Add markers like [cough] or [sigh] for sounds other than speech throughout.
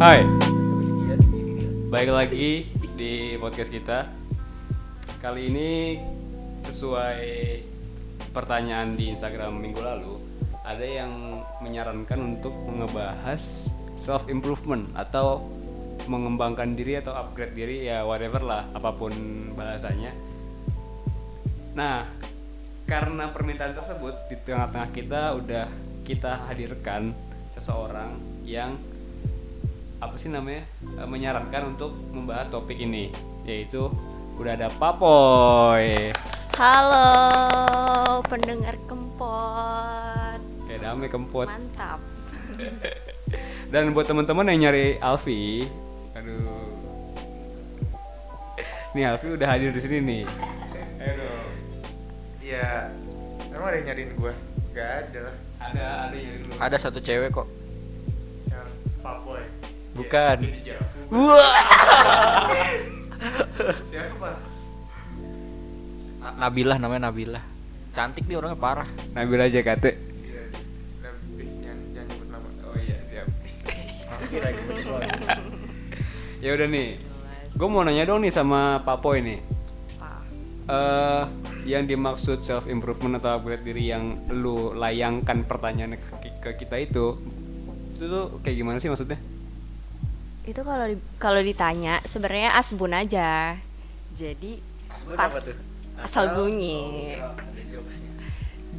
Hai, baik lagi di podcast kita. Kali ini sesuai pertanyaan di Instagram minggu lalu, ada yang menyarankan untuk ngebahas self improvement atau mengembangkan diri atau upgrade diri ya whatever lah apa pun bahasanya. Nah, karena permintaan tersebut di tengah-tengah kita udah kita hadirkan seseorang yang apa sih namanya e, menyarankan untuk membahas topik ini yaitu udah ada Papoy. Halo pendengar kempot. Kayak damai kempot. Mantap. [laughs] Dan buat teman-teman yang nyari Alfi aduh. Nih Alfi udah hadir di sini nih. Aduh Ya, emang ada yang nyariin gua? Gak ada lah. ada ada yang nyari dulu Ada satu cewek kok. Bukan. Wah. Siapa? Na- Nabilah namanya Nabilah. Cantik dia orangnya parah. Nabila JKT Iya, nama. oh iya siap [laughs] ya udah nih gue mau nanya dong nih sama Papoy nih Apa? eh yang dimaksud self improvement atau upgrade diri yang lu layangkan pertanyaan ke, ke kita itu itu tuh kayak gimana sih maksudnya? Itu kalau di- kalau ditanya sebenarnya asbun aja. Jadi pas asal bunyi.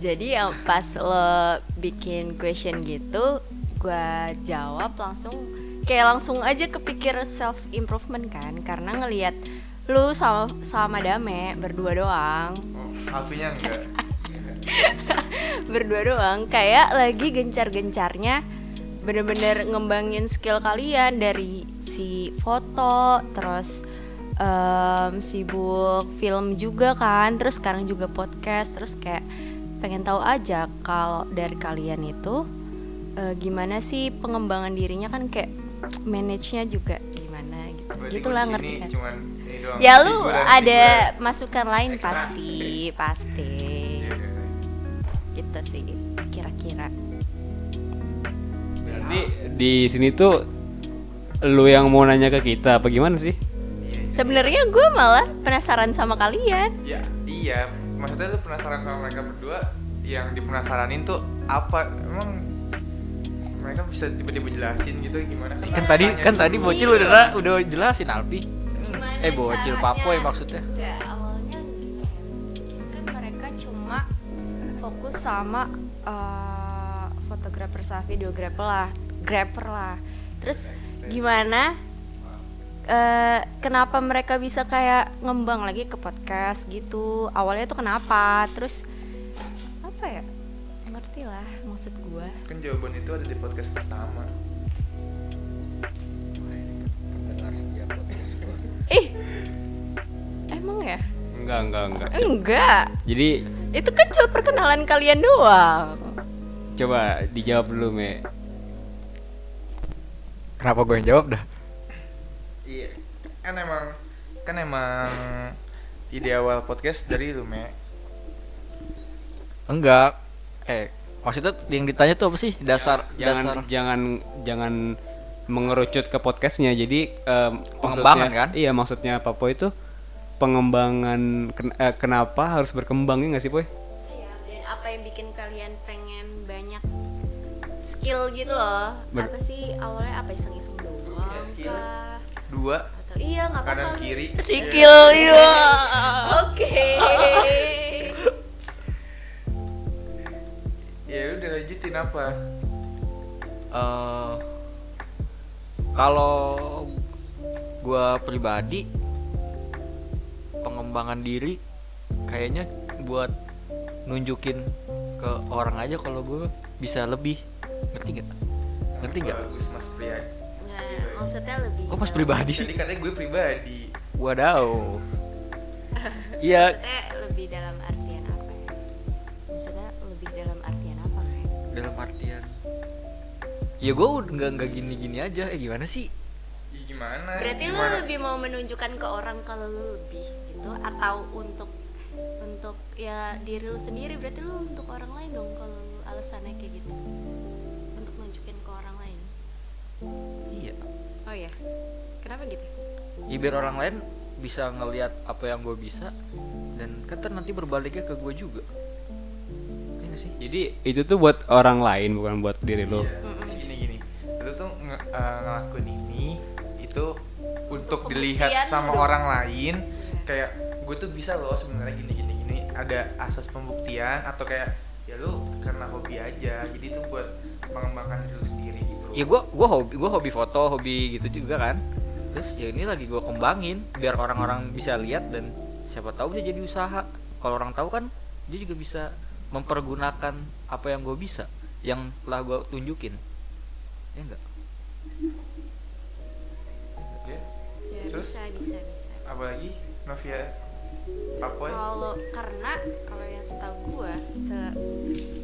Jadi yang pas lo bikin question gitu Gua jawab langsung Kayak langsung aja kepikir self improvement kan. Karena ngelihat lu sama sama Dame berdua doang. Oh, Alfinya enggak. [laughs] berdua doang kayak lagi gencar-gencarnya bener-bener ngembangin skill kalian dari si foto terus em, sibuk film juga kan terus sekarang juga podcast terus kayak pengen tahu aja kalau dari kalian itu eh, gimana sih pengembangan dirinya kan kayak manage-nya juga gimana gitu. Berarti gitulah ngerti kan. Cuman ini doang. ya lu ada masukan lain pasti pasti. Iya. gitu sih kira-kira Berarti di sini tuh lu yang mau nanya ke kita apa gimana sih? Sebenarnya gue malah penasaran sama kalian Ya, iya. Maksudnya lu penasaran sama mereka berdua yang dipenasaranin tuh apa? Emang mereka bisa tiba-tiba jelasin gitu gimana kan? Kan tadi kan dulu. tadi bocil Iya. udah udah jelasin Alpi. Gimana Eh, bocil papoy maksudnya. Enggak, awalnya gini kan mereka cuma fokus sama eh, fotografer sama videografer lah grapper lah. Terus gimana eh, kenapa mereka bisa kayak ngembang lagi ke podcast gitu? Awalnya tuh kenapa? Terus apa ya? Ngerti lah maksud gua. Kan jawaban itu ada di podcast pertama. ih emang ya? Enggak, enggak, enggak. enggak. Jadi itu kan cuma perkenalan kalian doang coba dijawab dulu, Me. Kenapa gue yang jawab dah? Iya. Kan emang kan emang ide awal podcast dari lu, Me. Enggak. Eh, maksudnya yang ditanya tuh apa sih? Dasar jangan dasar jangan jangan mengerucut ke podcastnya jadi em, Pengembangan, kan? iya maksudnya Papo itu pengembangan ken- eh, kenapa harus berkembang ya nggak sih Boy? Iya, dan apa yang bikin kalian pengen banyak skill gitu loh? Ber- apa sih awalnya apa iseng-iseng doang Iya, skill. kah? Dua Atau iya nggak apa-apa. kanan kiri. Skill iya. Oke. Ya udah lanjutin apa? eh kalau gua pribadi pengembangan diri kayaknya buat nunjukin ke orang aja kalau gue bisa lebih ngerti gak? ngerti nggak? Bagus Mas Priya. Nah, maksudnya lebih. Oh mas pribadi sih? Jadi katanya gue pribadi. Wadaw. [laughs] Iya Maksudnya lebih dalam artian apa ya? Maksudnya lebih dalam artian apa kayak? dalam artian. Ya gue nggak nggak gini-gini aja. Eh gimana sih? Ya gimana? Berarti lu gimana? lebih mau menunjukkan ke orang kalau lu lebih gitu atau untuk untuk ya diri lu sendiri. Berarti lu untuk orang lain dong kalau lu alasannya kayak gitu. Untuk nunjukin ke orang lain. Iya. oh ya kenapa gitu? Ya biar orang lain bisa ngelihat apa yang gue bisa dan kan nanti berbaliknya ke gue juga. Iya nggak sih. Jadi itu tuh buat orang lain bukan buat diri lo. Iya, gini gini. Itu tuh nge- eh, ngelakuin ini itu untuk dilihat sama dong. orang lain kayak gue tuh bisa loh sebenarnya gini gini gini ada asas pembuktian atau kayak ya lu karena hobi aja jadi itu buat mengembangkan diri lu sendiri gitu. Ya gue gua hobi gua hobi foto hobi gitu juga kan. Terus ya ini lagi gue kembangin biar orang-orang bisa lihat dan siapa tahu bisa jadi usaha. Kalau orang tahu kan dia juga bisa mempergunakan apa yang gue bisa yang telah gue tunjukin. Ya enggak ya. Ya Terus? bisa bisa bisa. Apalagi Novia kalau karena kalau yang setahu gua se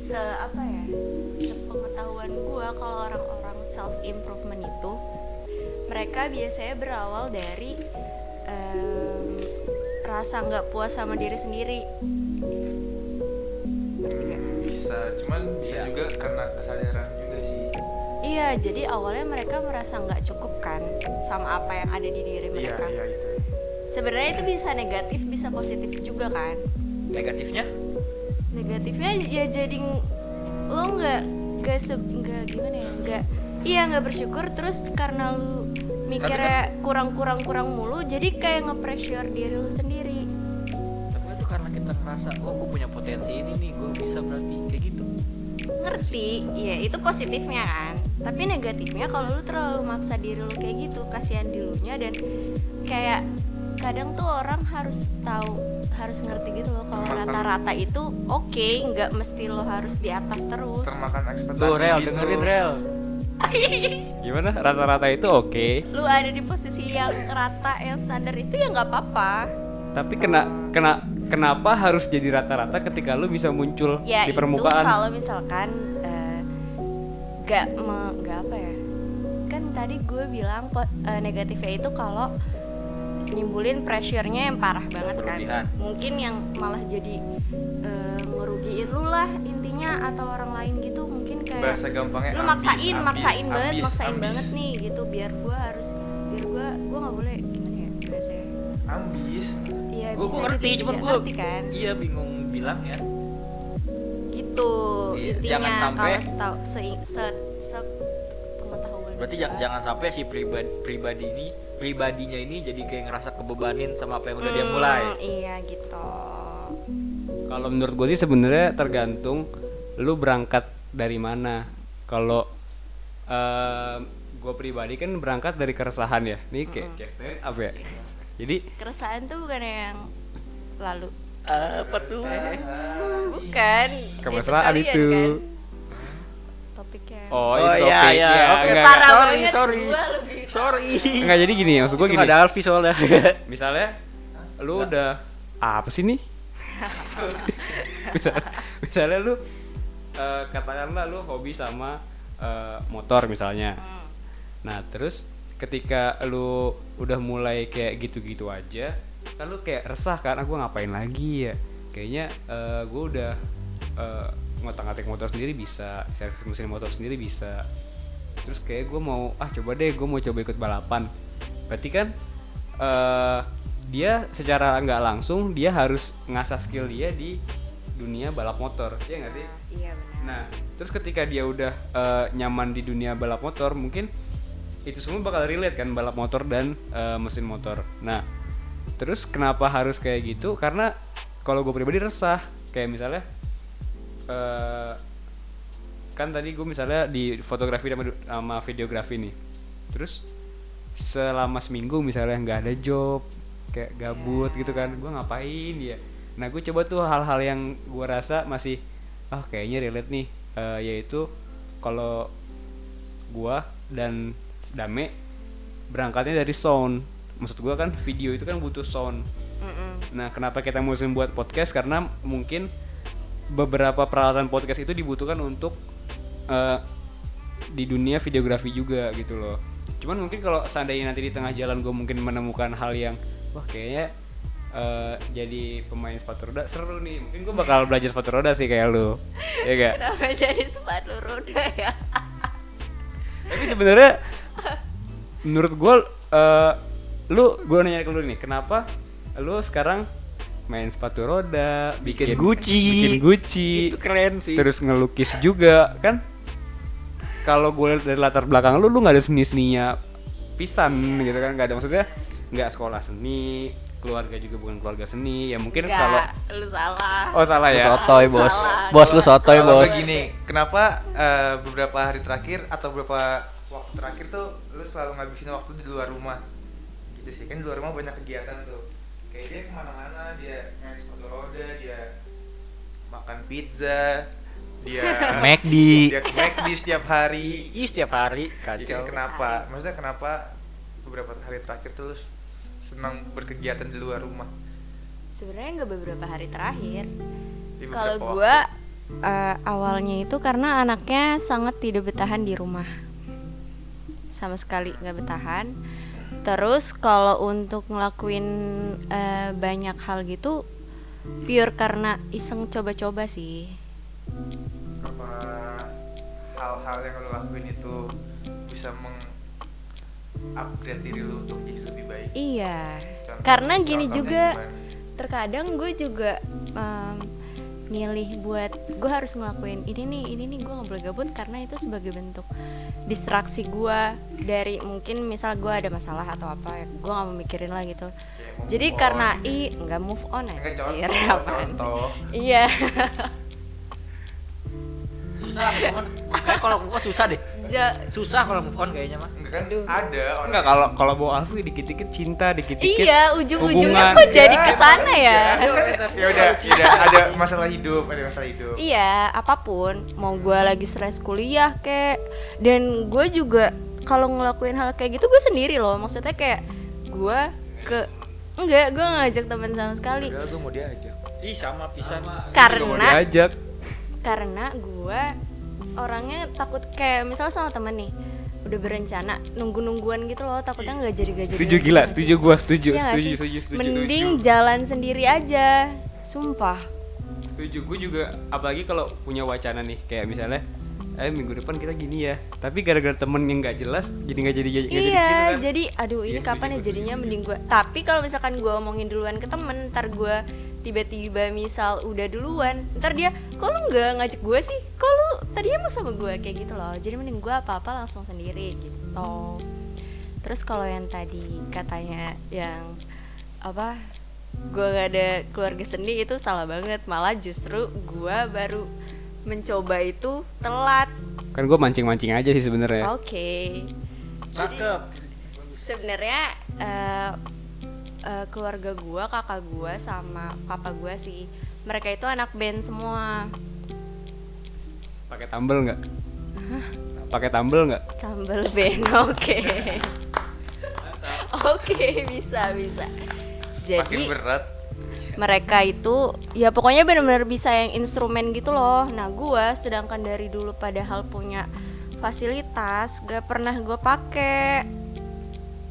se apa ya sepengetahuan gua kalau orang-orang self improvement itu mereka biasanya berawal dari em, rasa nggak puas sama diri sendiri nggak? bisa cuman bisa Iya. juga karena kesadaran juga sih Iya, jadi awalnya mereka merasa nggak cukup kan sama apa yang ada di diri iya mereka. iya itu Sebenarnya itu bisa negatif, bisa positif juga kan. negatifnya? Negatifnya ya jadi lo nggak nggak se nggak gimana ya? Nggak iya nggak bersyukur terus karena lu mikirnya kurang kurang kurang mulu jadi kayak nge-pressure diri lu sendiri. Tapi itu karena kita ngerasa oh gue punya potensi ini nih gue bisa berarti kayak gitu. Ngerti ya itu positifnya kan? Tapi negatifnya kalau lu terlalu maksa diri lu kayak gitu kasihan dilunya dan kayak kadang tuh orang harus tahu harus ngerti gitu loh kalau rata-rata itu oke nggak mesti lo harus di atas terus termakan ekspektasi tuh rel gitu. dengerin rel [laughs] Gimana? Rata-rata itu oke. lu ada di posisi yang rata yang standar itu ya nggak apa-apa Tapi kena kena kenapa harus jadi rata-rata ketika lu bisa muncul ya di itu permukaan? kalau misalkan eh, nggak me- apa ya kan tadi gue bilang eh, negatifnya itu kalau nimbulin pressure-nya yang parah banget kan. Berlebihan. mungkin yang malah jadi eh, ngerugiin lu lah intinya atau orang lain gitu. Mungkin kayak bahasa gampangnya lu ambis, maksain ambis, maksain banget ambis, maksain ambis. banget nih gitu. Biar gue harus biar gue gue nggak boleh gimana ya bahasanya ambis iya gue bisa ngerti juga cuman gue ngerti kan? iya bingung bilang ya. Gitu Iya, intinya jangan sampai- kalau se, se, se berarti gua. jangan, sampai si pribadi pribadi ini pribadinya ini jadi kayak ngerasa kebebanin sama apa yang udah dia Hmm, mulai iya gitu Kalau menurut gue sih sebenarnya tergantung lu berangkat dari mana. Kalau gue pribadi kan berangkat dari keresahan ya. Ini kayak kayak stand up ya. [laughs] Jadi keresahan tuh bukan yang lalu apa tuh bukan Kemesraan itu. kan topiknya oh, Oh, itu iya, topik. iya. Ya, Oke, enggak, parah sorry, banget sorry. gua lebih sorry [laughs] enggak jadi gini maksud gue Itu gini. nggak ada Alfi soalnya [laughs] Misalnya lu udah apa sih nih? [laughs] misalnya, misalnya lu eh, katakanlah lu hobi sama eh, motor misalnya. Hmm. Nah, terus ketika lu udah mulai kayak gitu-gitu aja, kan lu kayak resah kan, aku ngapain lagi ya? Kayaknya eh, gue udah eh, ngotak-ngatik motor sendiri bisa, servis mesin motor sendiri bisa. Terus kayak gue mau ah coba deh, gue mau coba ikut balapan. Berarti kan eh dia secara nggak langsung dia harus ngasah skill dia di dunia balap motor, ya nggak sih? iya benar Nah, terus ketika dia udah eh, nyaman di dunia balap motor, mungkin itu semua bakal relate kan balap motor dan eh, mesin motor. Nah, terus kenapa harus kayak gitu? Karena kalau gue pribadi resah, kayak misalnya eh, kan tadi gue misalnya di fotografi sama, sama videografi nih, terus selama seminggu misalnya nggak ada job, kayak gabut gitu kan, gue ngapain ya? Nah, gue coba tuh hal-hal yang gue rasa masih ah kayaknya relate nih. Eh, yaitu kalau gua dan Dame berangkatnya dari sound. Maksud gua kan video itu kan butuh sound. Mm-mm. nah kenapa kita mesti buat podcast? Karena mungkin beberapa peralatan podcast itu dibutuhkan untuk eh, di dunia videografi juga gitu loh. Cuman mungkin kalau seandainya nanti di tengah jalan gue mungkin menemukan hal yang wah kayaknya eh, jadi pemain sepatu roda seru nih. Mungkin gue bakal belajar sepatu roda sih kayak lu. Ya gak [laughs] kenapa jadi sepatu roda ya? Tapi sebenarnya menurut gue eh, lu gue nanya ke lu nih kenapa lu sekarang main sepatu roda Bikin bikin Gucci. bikin Gucci itu keren sih terus ngelukis juga kan kalau gue lihat dari latar belakang lu lu nggak ada seni seninya pisan gitu kan nggak ada maksudnya nggak sekolah seni keluarga juga bukan keluarga seni ya mungkin kalau lu salah. oh salah Lu ya sotoy bos Salah. bos lu sotoy Kalau bos begini, kenapa eh, beberapa hari terakhir atau beberapa waktu terakhir tuh lu selalu ngabisin waktu di luar rumah? Gitu sih, kan di luar rumah banyak kegiatan tuh. Kayak dia ke mana-mana, dia main sepatu roda, dia makan pizza, dia [laughs] McD dia ke McD setiap hari. Ih, setiap hari Jadi kacau kenapa? Maksudnya kenapa beberapa hari terakhir tuh lu senang berkegiatan di luar rumah? Sebenarnya nggak beberapa hari terakhir. Kalau gue eh, awalnya itu karena anaknya sangat tidak bertahan di rumah, sama sekali nggak bertahan. Terus kalau untuk ngelakuin eh, banyak hal gitu, pure karena iseng coba-coba sih. apa hal-hal yang lo lakuin itu bisa meng-upgrade diri lo untuk jadi lebih baik Iya, Contoh- karena gini juga gimana? terkadang gue juga em, milih buat gue harus ngelakuin ini nih ini nih gue nggak boleh gabut karena itu sebagai bentuk distraksi gue dari mungkin misal gue ada masalah atau apa ya gue nggak mau mikirin lah gitu. Move jadi on karena i nggak move on contoh. iya. Susah move on kayak kalau on susah deh Ja- susah kalau move on kayaknya mah enggak kan? Aduh. ada enggak kalau kalau bawa Alfi dikit-dikit cinta dikit-dikit iya ujung-ujungnya kok jadi Ya, ke sana ya? ya udah tidak ada masalah hidup ada masalah hidup. Iya, apa pun, mau gue lagi stres kuliah kek, dan gue juga kalau ngelakuin hal kayak gitu gue sendiri loh, maksudnya kayak gue ke enggak, gue ngajak teman sama sekali, Padahal gue mau diajak. Ih sama pisan. Karena diajak. karena gue orangnya takut kayak misal sama temen nih, udah berencana nunggu nungguan gitu loh, takutnya nggak jadi gak jadi. setuju gila setuju gua setuju nggak setuju, setuju setuju Mending setuju. jalan sendiri aja, sumpah. setuju gue juga apalagi kalau punya wacana nih kayak misalnya eh minggu depan kita gini ya. Tapi gara-gara temen yang nggak jelas jadi nggak jadi nggak jadi gitu iya kan. jadi aduh ini Iya, kapan ya jadinya mending gue tapi kalau misalkan gue omongin duluan ke temen ntar gue tiba-tiba misal udah duluan ntar dia kok lu nggak ngajak gue sih? Kok lu tadinya mau sama gue kayak gitu loh. Jadi mending gue apa-apa langsung sendiri gitu. Terus kalau yang tadi katanya yang apa gue gak ada keluarga seni itu salah banget. Malah justru gue baru mencoba itu telat kan gue mancing-mancing aja sih sebenarnya. Oke. Jadi cakep. sebenarnya eh, eh, keluarga gua kakak gua sama papa gua sih mereka itu anak band semua. Pakai tambel nggak? Pakai tambel nggak? Tambel band [laughs] oke. Oke bisa bisa. Makin jadi berat mereka itu ya pokoknya benar-benar bisa yang instrumen gitu loh. Nah gua sedangkan dari dulu padahal punya fasilitas gak pernah gue pakai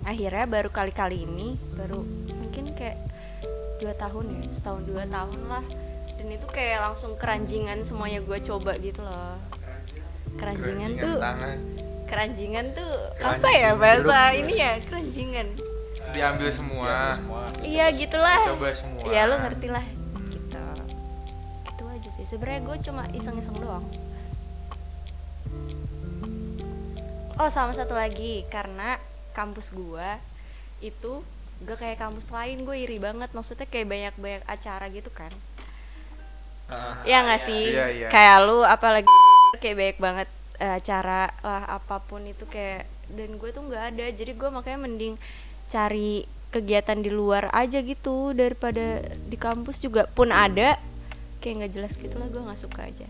akhirnya baru kali-kali ini baru mungkin kayak dua tahun ya setahun dua tahun lah. Dan itu kayak langsung keranjingan semuanya gue coba gitu loh. Keranjingan tuh tangan. keranjingan tuh Keranjing apa ya bahasa ini ya? Keranjingan diambil semua. Iya gitulah. coba semua. Ya lo ngerti lah gitu itu aja sih. Sebenarnya gue cuma iseng-iseng doang. Oh sama satu lagi. Karena kampus gue itu gak kayak kampus lain. Gue iri banget. Maksudnya kayak banyak-banyak acara gitu kan. Ya nggak sih? Iya, iya. kayak lu apalagi [laughs] kayak banyak banget acara lah apa pun itu kayak dan gue tuh nggak ada. Jadi gue makanya mending cari kegiatan di luar aja gitu daripada di kampus juga pun ada. Kayak nggak jelas gitu lah gue nggak suka aja.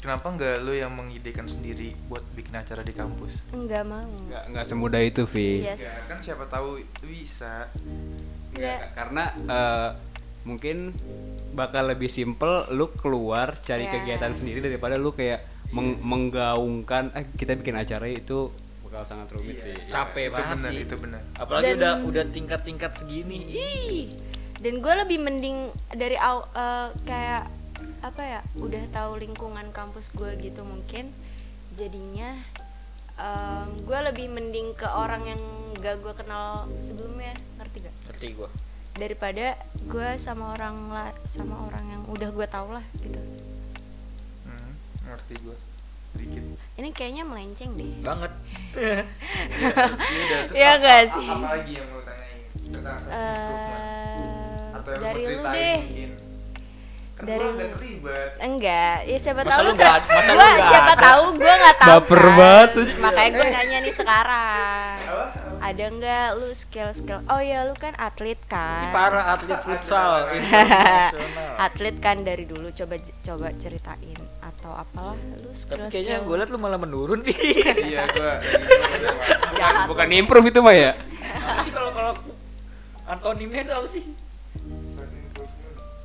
Kenapa nggak lo yang mengidekan sendiri buat bikin acara di kampus? Nggak mau. Nggak nggak semudah itu Vi. Yes. Ya kan siapa tahu bisa. Nggak. karena eh, mungkin bakal lebih simple lu keluar cari Ya. kegiatan sendiri daripada lu kayak meng- menggaungkan eh kita bikin acara itu bakal sangat rumit sih. Capek itu banget benar sih. itu benar apalagi Dan- udah udah tingkat-tingkat segini. Ih. Dan gue lebih mending dari aw, eh, kayak apa ya udah tahu lingkungan kampus gue gitu mungkin jadinya gue lebih mending ke orang yang gak gue kenal sebelumnya. Ngerti gak ngerti gue daripada gue sama orang la- sama orang yang udah gue tau lah gitu. Hmm, ngerti gue sedikit. Ini kayaknya melenceng deh. Banget. [laughs] Nggak apa- sih? apa lagi yang mau tanyain? Tentang eh atau yang dari lu deh. mungkin kan Dari gua lu. enggak. Ya siapa Masa tahu lu masa gua siapa tahu gue nggak tahu Baper kan. banget. makanya gue nanya nih sekarang ada nggak lu skill skill oh ya lu kan atlet Ini kan para atlet futsal. [laughs] atlet kan dari dulu. Coba coba ceritain atau apalah lu tapi skill kayaknya skill gue liat lu malah menurun nih [laughs] iya udah [laughs] jahat Bukan improve itu mah ya? sih kalau kalau antonimnya itu apa sih?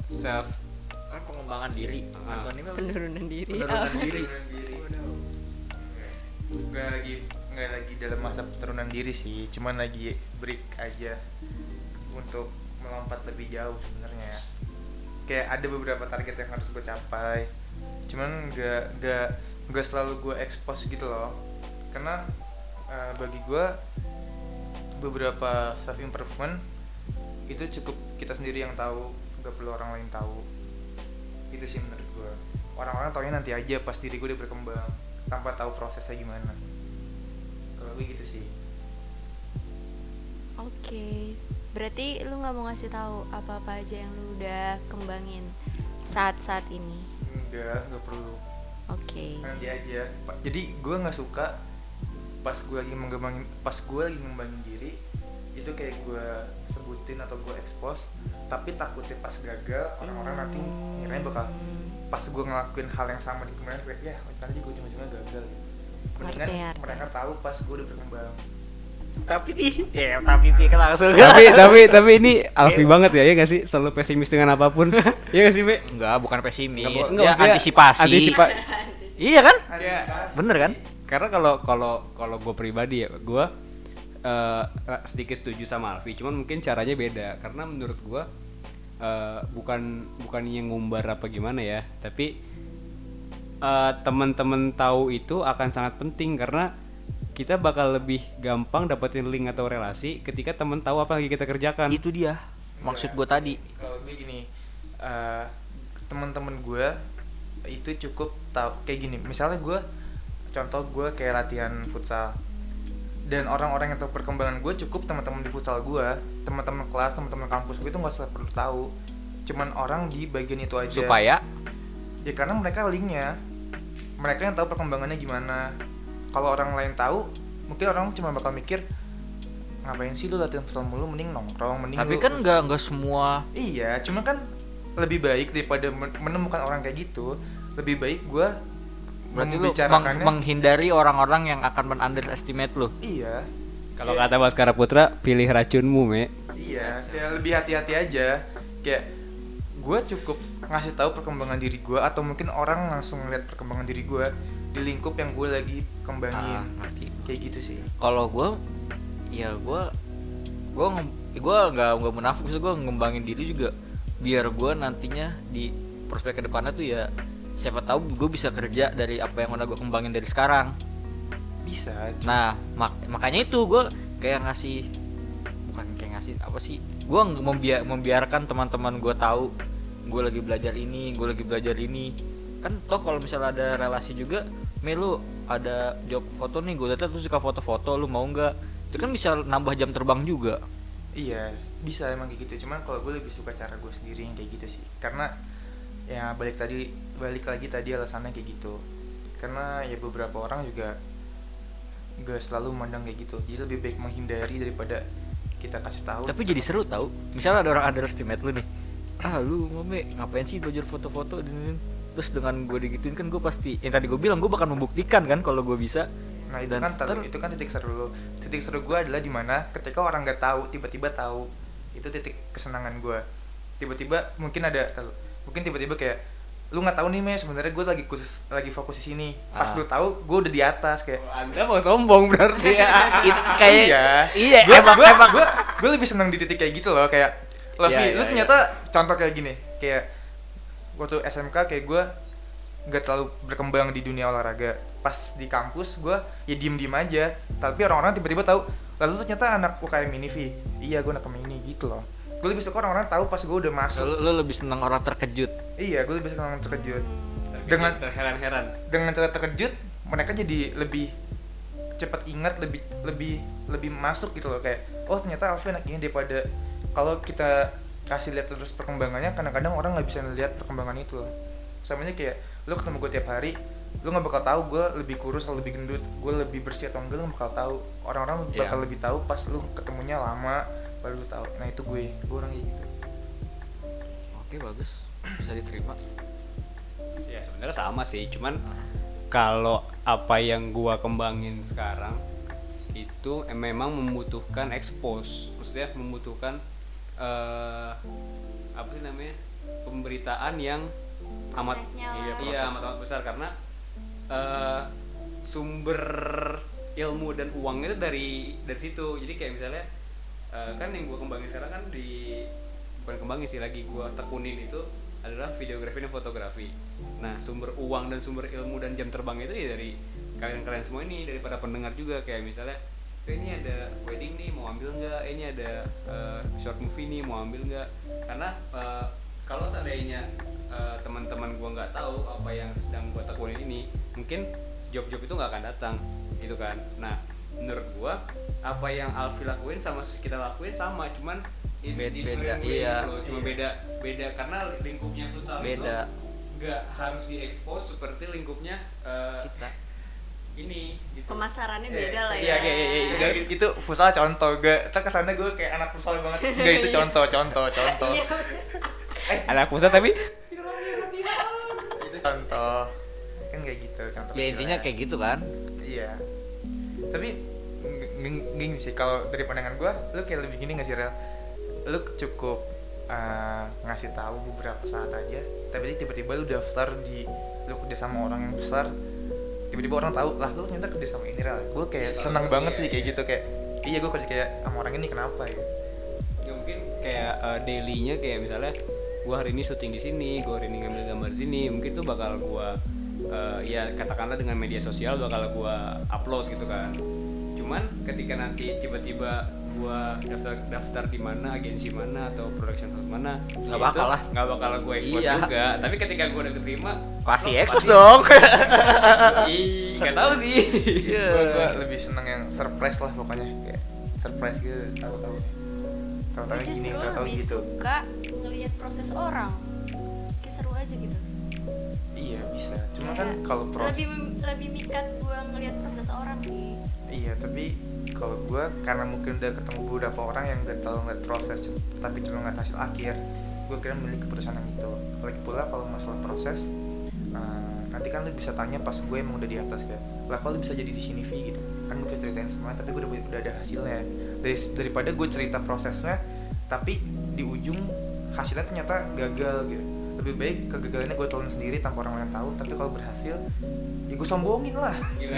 Self. Kan pengembangan diri. Ah. antonimnya penurunan diri penurunan diri. Penurunan diri. Nggak lagi nggak lagi dalam masa penurunan diri sih cuman lagi break aja untuk melompat lebih jauh sebenarnya. Kayak ada beberapa target yang harus gue capai cuman nggak nggak nggak selalu gue expose gitu loh. Karena eh, bagi gue beberapa self improvement itu cukup kita sendiri yang tahu nggak perlu orang lain tahu. Itu sih menurut gue orang-orang taunya nanti aja pas diri gue udah berkembang tanpa tahu prosesnya gimana gue gitu sih. Oke berarti lu nggak mau ngasih tahu apa apa aja yang lu udah kembangin saat saat ini? Enggak nggak perlu. Oke. Nanti aja. Jadi gue nggak suka pas gue lagi mengembangin pas gue lagi ngembangin diri itu kayak gue sebutin atau gue expose tapi takutnya pas gagal orang-orang nanti ngiranya bakal pas gue ngelakuin hal yang sama di kemarin kayak ya ntar aja gue cuma-cuma gagal mendingan mereka tahu pas gue udah berkembang. Tapi nih ya tapi nih kan langsung. Tapi [laughs] tapi tapi ini Alfi banget ya ya gak sih? Selalu pesimis dengan apa pun. [laughs] Ya gak sih Be? enggak bukan pesimis. Nggak, ya, maksudnya antisipasi. antisipa- [laughs] iya kan? Antisipasi. bener kan? Karena kalau kalau kalau gue pribadi ya gue eh, sedikit setuju sama Alfi. Cuman mungkin caranya beda. Karena menurut gue eh, bukan bukan yang ngumbar apa gimana ya. Tapi eh, teman-teman tahu itu akan sangat penting karena kita bakal lebih gampang dapetin link atau relasi ketika teman tahu apa lagi kita kerjakan. Itu dia. Maksud gue tadi. Kalau gue gini eh, teman-teman gue itu cukup tahu kayak gini. Misalnya gue contoh gue kayak latihan futsal. Dan orang-orang yang tahu perkembangan gue cukup teman-teman di futsal gue teman-teman kelas teman-teman kampus gue itu nggak usah perlu tahu. Cuman orang di bagian itu aja. Supaya ya karena mereka linknya. Mereka yang tahu perkembangannya gimana. Kalau orang lain tahu mungkin orang cuma bakal mikir ngapain sih lu latihan futsal mulu? Mending nongkrong mending tapi lu- kan nggak nggak semua. Iya, cuma kan lebih baik daripada men- menemukan orang kayak gitu, lebih baik gue berarti lu meng- menghindari orang-orang yang akan men-underestimate lu. Iya, kalau kata Baskara Putra pilih racunmu me iya, kayak lebih hati-hati aja. Kayak gue cukup ngasih tahu perkembangan diri gue atau mungkin orang langsung ngeliat perkembangan diri gue di lingkup yang gue lagi kembangin. Ah, ngerti. Kayak gitu sih. kalau gue ya gue gue gue nggak nggak munafik sih gue ngembangin diri juga biar gue nantinya di prospek ke depannya tuh ya siapa tahu gue bisa kerja dari apa yang udah gue kembangin dari sekarang Bisa. cu- nah mak- makanya itu gue kayak ngasih bukan kayak ngasih apa sih gue membia membiarkan teman-teman gue tahu gue lagi belajar ini gue lagi belajar ini kan toh kalau misalnya ada relasi juga me lu ada job foto nih gue lihat tuh suka foto-foto lu mau nggak itu kan bisa nambah jam terbang juga Iya, bisa emang kayak gitu. Cuman kalau gue lebih suka cara gue sendiri yang kayak gitu sih. Karena ya balik tadi balik lagi tadi alasannya kayak gitu. Karena ya beberapa orang juga gak selalu memandang kayak gitu. Jadi lebih baik menghindari daripada kita kasih tahu. tapi jadi seru tau misalnya ada orang underestimate lu nih ah lu mame ngapain sih belajar foto-foto dan ini?" terus dengan gue digituin kan gue pasti yang tadi gue bilang gue bakal membuktikan kan kalau gue bisa Nah itu Dan kan ter- itu kan titik seru lo. Titik seru gue adalah di mana ketika orang nggak tahu tiba-tiba tahu itu titik kesenangan gue. Tiba-tiba mungkin ada mungkin tiba-tiba kayak lu nggak tahu nih me sebenarnya gue lagi khusus lagi fokus di sini. Pas Ah. lu tahu gue udah di atas kayak anda mau sombong berarti ya kayak iya iya gue emang gue emang gue gue lebih senang di titik kayak gitu loh kayak Iya, lu iya, ternyata contoh kayak gini kayak waktu SMK kayak gue nggak terlalu berkembang di dunia olahraga. Pas di kampus gue ya diem diem aja tapi orang-orang tiba-tiba tahu lalu tuh ternyata anak UKM ini Vi iya gue anak ini gitu loh. Gue lebih suka orang-orang tahu pas gue udah masuk. Lu, lu lebih seneng orang terkejut. Iya gue lebih suka orang terkejut dengan terheran-heran. dengan cara terkejut mereka jadi lebih cepat ingat lebih lebih lebih masuk gitu loh. Kayak oh ternyata Alfi anak ini daripada kalau kita kasih lihat terus perkembangannya kadang-kadang orang nggak bisa lihat perkembangan itu. Loh samanya kayak lu ketemu gue tiap hari lu nggak bakal tahu gue lebih kurus atau lebih gendut gue lebih bersih atau enggak lu nggak bakal tahu. Orang-orang Iya. bakal lebih tahu pas lu ketemunya lama baru lu tahu. Nah itu gue. Gue orangnya gitu. Oke bagus. Bisa diterima. Ya sebenarnya sama sih. Cuman kalau apa yang gua kembangin sekarang itu em- memang membutuhkan expose. Maksudnya membutuhkan eh apa sih namanya? Pemberitaan yang amat Prosesnya iya, lah. iya amat amat besar. Karena eh sumber ilmu dan uangnya itu dari dari situ. Jadi kayak misalnya eh, kan yang gua kembangin sekarang kan di bukan kembangin sih lagi gua tekunin itu adalah videografi dan fotografi. Nah sumber uang dan sumber ilmu dan jam terbang itu ya dari kalian-kalian semua ini daripada pendengar juga. Kayak misalnya "Eh, ini ada wedding nih mau ambil nggak Eh, ini ada eh, short movie nih mau ambil nggak karena eh, kalau seandainya eh, teman-teman gua nggak tahu apa yang sedang gua tekunin ini mungkin job-job itu nggak akan datang gitu kan nah menurut gua apa yang Alfi lakuin sama kita lakuin sama cuman Beda- beda, iya. loh. cuma beda beda karena lingkupnya futsal Beda. itu nggak harus diekspos seperti lingkupnya eh, kita ini gitu. Pemasarannya Iya, beda lah ya. iya, iya, iya, iya. Enggak, itu futsal contoh gak tak kesannya gue kayak anak futsal banget. [laughs] Enggak itu contoh contoh contoh. Iya. anak pusat tapi? Itu contoh. Kan kayak gitu contoh ya intinya kayak gitu kan. Iya. Tapi gini sih. Kalau dari pandangan gue lu kayak lebih gini gak sih Rel? Lu cukup uh, ngasih tahu beberapa saat aja tapi tiba-tiba lu daftar di lu kerja sama orang yang besar tiba-tiba orang tahu lah lu ternyata kerja sama ini Rel. Gue kayak senang banget sih kayak gitu kayak iya gue kerja kayak sama orang ini kenapa ya? Ya mungkin kayak eh, dailynya kayak misalnya gua hari ini syuting di sini gua hari ini ngambil gambar di sini mungkin tuh bakal gua eh, ya katakanlah dengan media sosial bakal gua upload gitu kan. Cuman ketika nanti tiba-tiba gua daftar daftar di mana agensi mana atau production house mana Nggak ya bakal lah. nggak bakal gua expose Iya. juga tapi ketika gua udah keterima pasti lo ekspos dong [laughs] ih nggak tahu sih Iya. gue gue lebih seneng yang surprise lah pokoknya kayak surprise gitu tahu tahu tahu tahu Gue gini tahu tahu gitu suka ngelihat proses orang. Kayak seru aja gitu. iya bisa cuma kan Kayak kalau proses lebih lebih mikat gua ngelihat proses orang sih. iya tapi kalau gue karena mungkin udah ketemu beberapa orang yang gak terlalu ngeliat proses tapi cuma ngeliat hasil akhir gue kira milih keputusan yang itu. Lagi pula kalau masalah proses eh, nanti kan lu bisa tanya pas gue emang udah di atas kayak lah kalau lu bisa jadi di sini Vi? Gitu. Kan gue ceritain semuanya tapi gue udah, udah ada hasilnya. Dari, daripada gue cerita prosesnya tapi di ujung hasilnya ternyata gagal gitu lebih baik kegagalannya gue telan sendiri tanpa orang lain tahu tapi kalau berhasil ya gue sombongin lah. Gila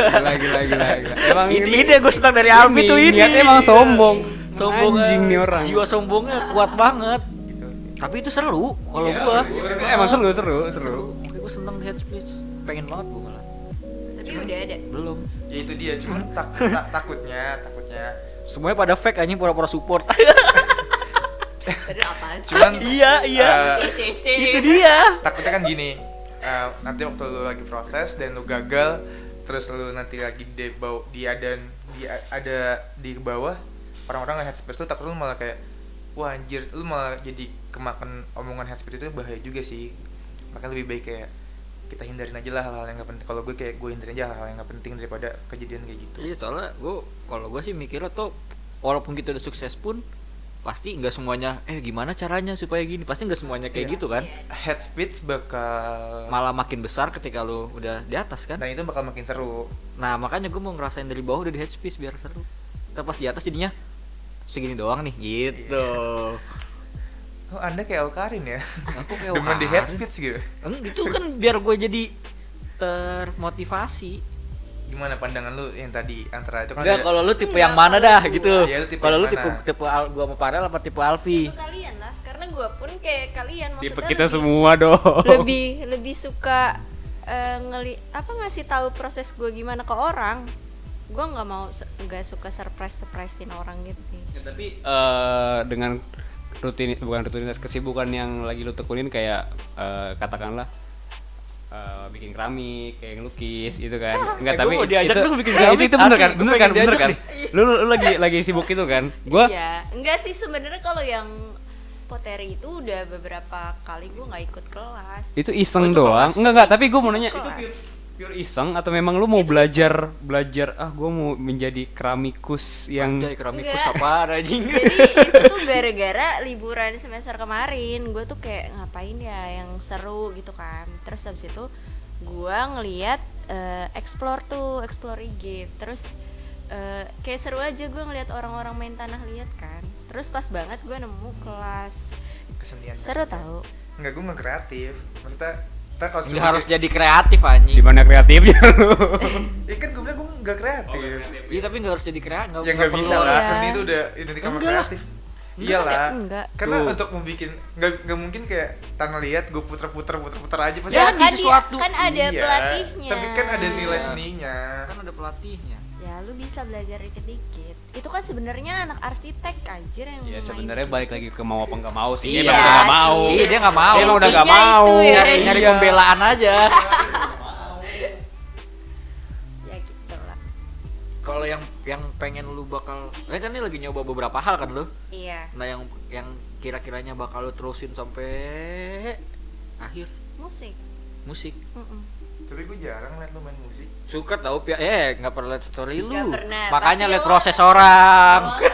gila gila gila, gila. emang ini ide gue senang dari Almi tuh ini niatnya emang sombong. Sombong anjing nih orang. jiwa sombongnya kuat banget. Gitu. Tapi itu seru kalau Iya, gua. emang seru seru. Seru. Oke, gua seneng head speech. Pengen banget gua malah. Tapi udah ada. belum. Ya itu dia cuman tak, tak- takutnya takutnya. Semuanya pada fake anjing pura-pura support [laughs] Apa sih? cuman iya iya. CCC. itu dia. Takutnya kan gini eh, nanti waktu lu lagi proses dan lu gagal terus lu nanti lagi di bawah di ada di ada di bawah orang-orang nge headspace lu takut lu malah kayak wah anjir. Lu malah jadi kemakan omongan headspace itu bahaya juga sih. Makanya lebih baik kayak kita hindarin aja lah hal-hal yang gak penting. Kalau gue kayak gue hindarin aja hal-hal yang gak penting daripada kejadian kayak gitu. Iya soalnya gua kalau gua sih mikirnya tuh walaupun kita udah sukses pun pasti nggak semuanya eh gimana caranya supaya gini pasti nggak semuanya kayak Iya. gitu kan head speech bakal malah makin besar ketika lu udah di atas kan nah itu bakal makin seru Nah makanya gue mau ngerasain dari bawah udah di head space biar seru. Tapi pas di atas jadinya segini doang nih gitu. oh anda kayak Okarin ya Aku kayak demen di head speech gitu itu kan biar gue jadi termotivasi. Gimana pandangan lu yang tadi antara itu? Kan Enggak kalau lu tipe Enggak, yang mana dah gua- gitu. Tipe Kalau lu tipe tipe al, gua sama Farel apa tipe Alfi? Itu kalian lah, karena gua pun kayak kalian maksudnya tipe kita lebih, semua dong. Lebih lebih suka eh, ngeli apa ngasih tahu proses gua gimana ke orang. Gue nggak mau nggak suka surprise surprisein orang gitu sih. Ya, tapi eh, dengan rutin bukan rutinitas kesibukan yang lagi lu tekunin kayak eh, katakanlah eh, bikin keramik, kayak ngelukis itu kan. [laughs] Enggak, Eh, tapi gua mau diajak itu, dong bikin Nggak, [laughs] itu, keramik, itu bener kan? Bener kan? Bener kan? nih. [laughs] Lu, lu lagi lagi sibuk itu kan? Gua iya enggak sih sebenarnya kalau yang poteri itu udah beberapa kali gue nggak ikut kelas itu iseng Oh, itu doang. Enggak enggak, tapi gua mau nanya itu. Pure, iseng atau memang lu mau belajar belajar ah gua mau menjadi keramikus yang Anjay, keramikus Enggak. apa anjing? Jadi itu tuh [laughs] gara-gara liburan semester kemarin gue tuh kayak ngapain ya yang seru? gitu kan. Terus habis itu gue ngeliat eh, explore tuh explore IG terus eh, kayak seru aja gue ngeliat orang-orang main tanah liat kan. Terus pas banget gue nemu kelas kesenian seru tau. Nggak gue nggak kreatif. Maksudnya kita kalau nggak harus jadi kreatif di anjing. Mana kreatifnya? Lu? [laughs] ya kan gue bilang gue nggak kreatif. Iya. Tapi nggak harus jadi kreatif ya nggak bisa perlu. lah. Iya. seni itu udah identik sama kreatif. Iyalah. Enggak. Karena Tuh. untuk membuat nggak nggak mungkin kayak tanah liat gue puter-puter puter-puter aja. Pasti ya kan sesuatu. kan ada Iya, pelatihnya. tapi kan ada nilai Iya. seninya. Kan ada pelatihnya. Ya lu bisa belajar dikit-dikit itu kan sebenarnya anak arsitek anjir yang Ya sebenarnya balik lagi ke mau apa nggak mau sih. Iya Dia nggak mau. iya dia nggak mau Dia emang udah nggak mau. ya. nyari nyari Iya. pembelaan aja [laughs] ya gitu lah kalau yang yang pengen lu bakal eh kan ini lagi nyoba beberapa hal kan lu iya nah yang yang kira-kiranya bakal lu terusin sampai akhir musik musik Mm-mm. Tapi gue jarang liat lo main musik suka tahu pia eh nggak pernah liat story lu Nggak pernah. makanya Pasti liat lo- proses orang Oh, [laughs] iya,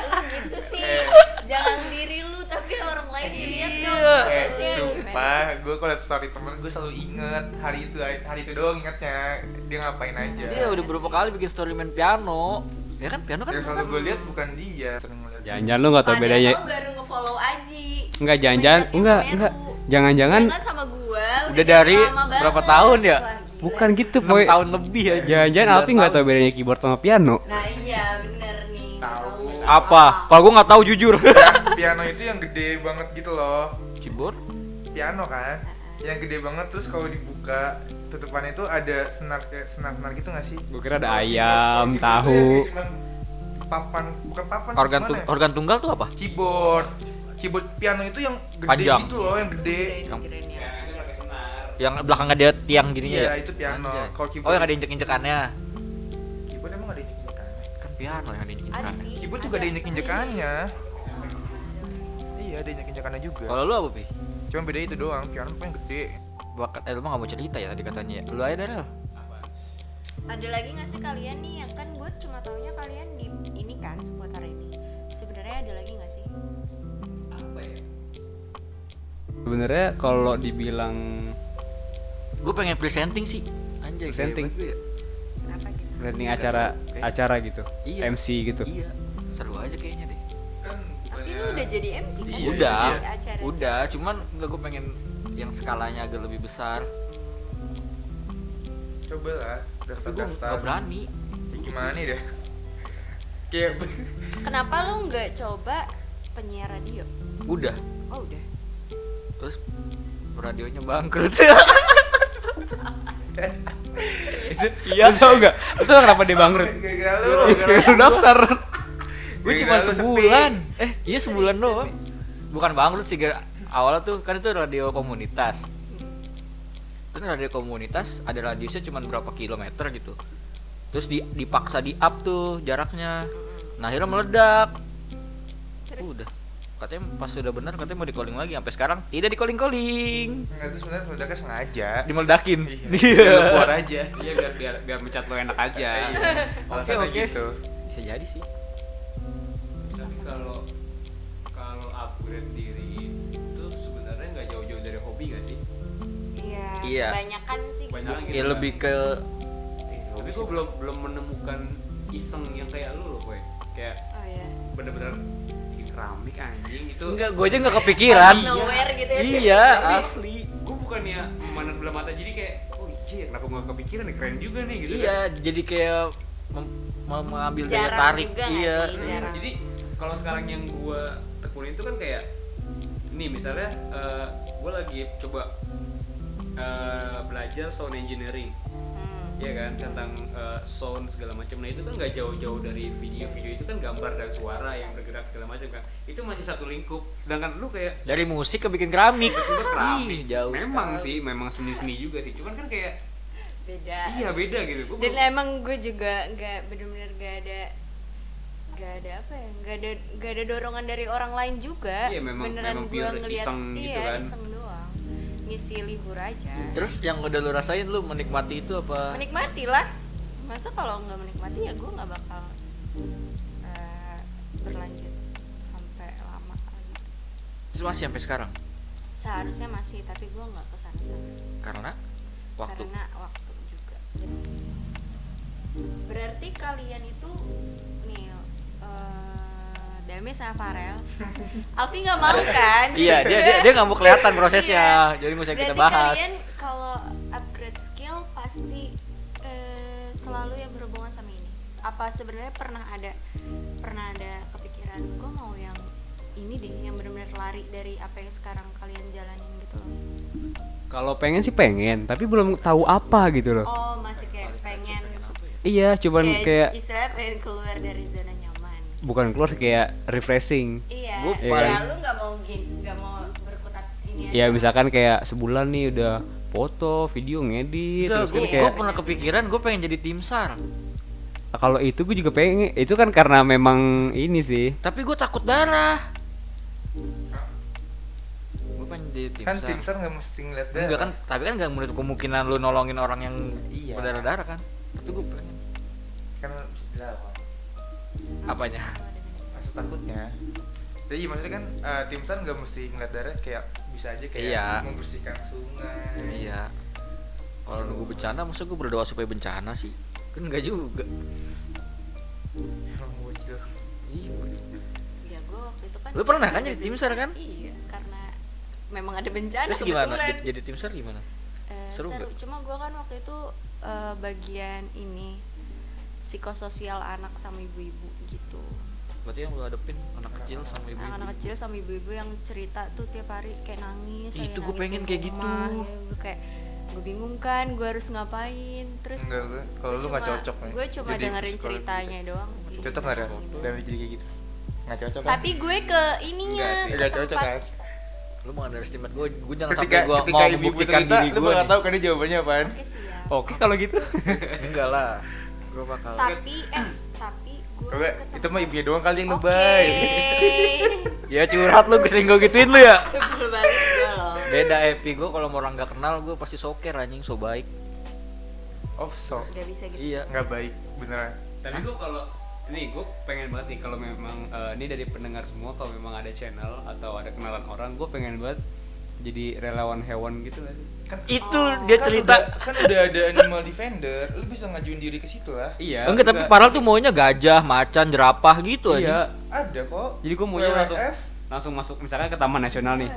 lu gitu sih. Eh. Jangan diri lu tapi orang lain dilihat dong. Iya. eh prosesnya gimana sumpah gue kalau liat story temen gue selalu inget hari itu hari itu doang ingetnya dia ngapain aja dia udah beberapa kali bikin story main piano ya kan piano kan yang selalu gue lihat bukan dia Jangan-jangan lu nggak tahu Padahal bedanya. baru nge-follow Aji. Enggak jangan-jangan enggak enggak. Jangan-jangan sama gua Udah dari lama berapa banget. tahun ya? Wah, gila bukan gitu, Boy. tahun lebih ya Jangan-jangan Alpi nggak tahu bedanya keyboard sama piano. Nah iya bener nih. Tahu. apa kalau gua nggak tahu jujur [laughs] piano itu yang gede banget gitu loh keyboard piano kan yang gede banget terus kalau dibuka tutupannya itu ada senar kayak senar senar gitu nggak sih Gue kira ada ayam, keyboard- tahu. papan bukan papan organ tung- ya? organ tunggal tuh apa keyboard keyboard piano itu yang gede Panjang. gitu loh yang gede Yang- ya. yang belakang ada tiang gininya Iya, ya itu piano. Anjay. Kalau keyboard- oh yang ada injek injekannya keyboard emang ada injek injekannya kan piano yang ada injek Ada injekannya sih. keyboard juga ada injek injekannya iya ada injek injekannya juga kalau lu apa pi cuma beda itu doang piano paling gede bakat eh lu mah gak mau cerita ya tadi katanya ya lu aja Darel Ada lagi nggak sih kalian nih yang kan gue cuma taunya kalian di ini kan seputar ini. Sebenarnya ada lagi nggak sih? Sebenarnya kalau dibilang gue pengen presenting sih anjay Presenting. kayak ya. Kenapa gitu? branding acara acara gitu, Iya. MC gitu. iya seru aja kayaknya deh kan Tapi lu udah jadi MC kan? Iya, udah acara udah cuman nggak gue pengen yang skalanya agak lebih besar coba lah daftar daftar nggak berani gimana nih deh kayak Kenapa lu nggak coba penyiar radio? udah Oh udah. Terus radionya bangkrut. Iya. Tau gak? Tau kenapa dia bangkrut? gara-gara lu [laughs] daftar. gue cuma sebulan. Eh iya sebulan doang. Bukan bangkrut sih gara- awalnya tuh kan itu radio komunitas. Kan radio komunitas ada radiusnya cuma berapa kilometer gitu. Terus di, dipaksa di up tuh jaraknya. Nah akhirnya meledak. Udah katanya pas sudah benar katanya mau di calling lagi sampai sekarang tidak di calling calling Enggak itu sebenarnya meledaknya sengaja dimeledakin Iya, [laughs] lu keluar aja Iya biar biar biar mencat lo enak aja. Alasannya oke. gitu bisa jadi sih Tapi kalau kalau upgrade diri itu sebenarnya nggak jauh-jauh dari hobi nggak sih? Iya. Iya. Kebanyakan sih. Banyakan gitu. ya kan. lebih ke Tapi gue belum belum menemukan iseng yang kayak lu loh, boy. Kayak Oh iya. bener-bener keramik anjing itu. enggak gue aja nggak kepikiran nowhere gitu ya. iya asli Gue bukannya memandang sebelah mata jadi kayak oh iya kenapa gue kepikiran nih keren juga nih gitu. iya jadi kayak mem- mem- mengambil daya tarik juga iya sih? Hmm, jarang. Jadi kalau sekarang yang gue tekunin itu kan kayak nih misalnya gue lagi coba eh, belajar sound engineering. Hmm. Ya kan tentang uh, sound segala macam nah itu kan nggak jauh-jauh dari video video itu kan gambar dan suara yang bergerak segala macam kan itu masih satu lingkup sedangkan lu kayak Dari musik ke bikin keramik. Itu keramik. Ih, jauh. memang sekali. sih memang seni-seni juga sih cuman kan kayak beda iya beda gitu Gua dan belum- emang gue juga nggak bener-bener gak ada gak ada apa ya gak ada gak ada dorongan dari orang lain juga Iya, memang- beneran memang gue pure ngeliat iseng iya gitu kan. iseng doang ngisi libur aja Terus yang udah lu rasain lu menikmati itu apa? menikmati lah masa kalau nggak menikmati ya gue nggak bakal eh, berlanjut sampai lama lagi Terus masih sampai sekarang? seharusnya masih tapi gue nggak ke sana sana Karena waktu. karena waktu juga berarti kalian itu nih eh Dami sama Farel Alfi nggak mau kan Iya, dia dia dia nggak mau kelihatan prosesnya. Iya. Jadi nggak usah kita Berarti bahas. kalian kalau upgrade skill pasti eh, selalu yang berhubungan sama ini. Apa sebenarnya pernah ada pernah ada kepikiran gue mau yang ini deh yang benar-benar lari dari apa yang sekarang kalian jalanin gitu loh. kalau pengen sih pengen tapi belum tahu apa gitu loh Oh masih kayak pengen iya cuman kayak, kayak istilahnya pengen keluar dari zona. Bukan keluar sih, kayak refreshing Iya. Gua ya paling- lu nggak mau nggak mau berkutat ini aja. ya misalkan kayak sebulan nih udah foto video ngedit terus kan gue kayak pernah kepikiran gue pengen jadi tim sar. kalau itu gue juga pengen itu kan karena memang ini sih Tapi gue takut darah. Gue pengen jadi tim kan sar. tim sar nggak mesti ngeliat darah Enggak kan, tapi kan nggak menutup kemungkinan lu nolongin orang yang Iya. berdarah-darah kan. Tapi gue pengen. kan Apanya? maksud takutnya jadi maksudnya kan eh, tim sar nggak mesti ngeliat darah kayak bisa aja kayak Iya. membersihkan sungai Iya. Kalau nunggu bencana, maksud gue berdoa supaya bencana sih? Kan enggak juga. emang bocil Iya. Ya gue waktu itu kan Lu pernah kan jadi tim SAR kan? Iya, karena memang ada bencana Terus gimana? kebetulan. Jadi, jadi tim sar gimana? Eh, seru seru, nggak? cuma gue kan waktu itu eh, bagian ini psikososial anak sama ibu-ibu gitu. Berarti yang lu hadepin anak kecil sama ibu-ibu. Anak-anak kecil sama ibu-ibu yang cerita tuh tiap hari kayak nangis. Itu nangisin pengen kayak rumah, gitu. Ya, gue kayak gue bingung kan, gue harus ngapain. Terus enggak gue kalau lu nggak cocok nih Gue cuma jadi dengerin ceritanya doang sih. gitu. cocok nggak Ren dan jadi kayak gitu nggak cocok kan Tapi gue ke ininya, nggak cocok tempat- kan Lu mau underestimate gue, gue jangan ketika sampai gue ketika mau ibu-ibu membuktikan cerita diri lu gue. bakal tahu kan dia jawabannya apaan Oke sih ya. oke kalau gitu [laughs] Enggak lah. Gue bakal. Tapi eh tapi gue itu mah ibunya doang kali yang Oke. lebay [laughs] Ya curhat lu, gue sering gue gituin lu ya. Sebel banget gue loh. Beda Epi gue kalau mau orang gak kenal gue pasti soker anjing so baik. oh so Gak bisa gitu. Iya. nggak baik beneran tapi gue kalau ini gue pengen banget nih kalau memang eh, ini dari pendengar semua kalau memang ada channel atau ada kenalan orang gue pengen banget jadi relawan hewan gitu lah kan Itu dia kan cerita. udah, kan udah ada animal defender lu bisa ngajuin diri ke situ lah iya enggak, tapi Paral tuh maunya gajah, macan, jerapah gitu aja. iya ada kok jadi gue maunya WWF, langsung langsung masuk misalkan ke taman nasional nih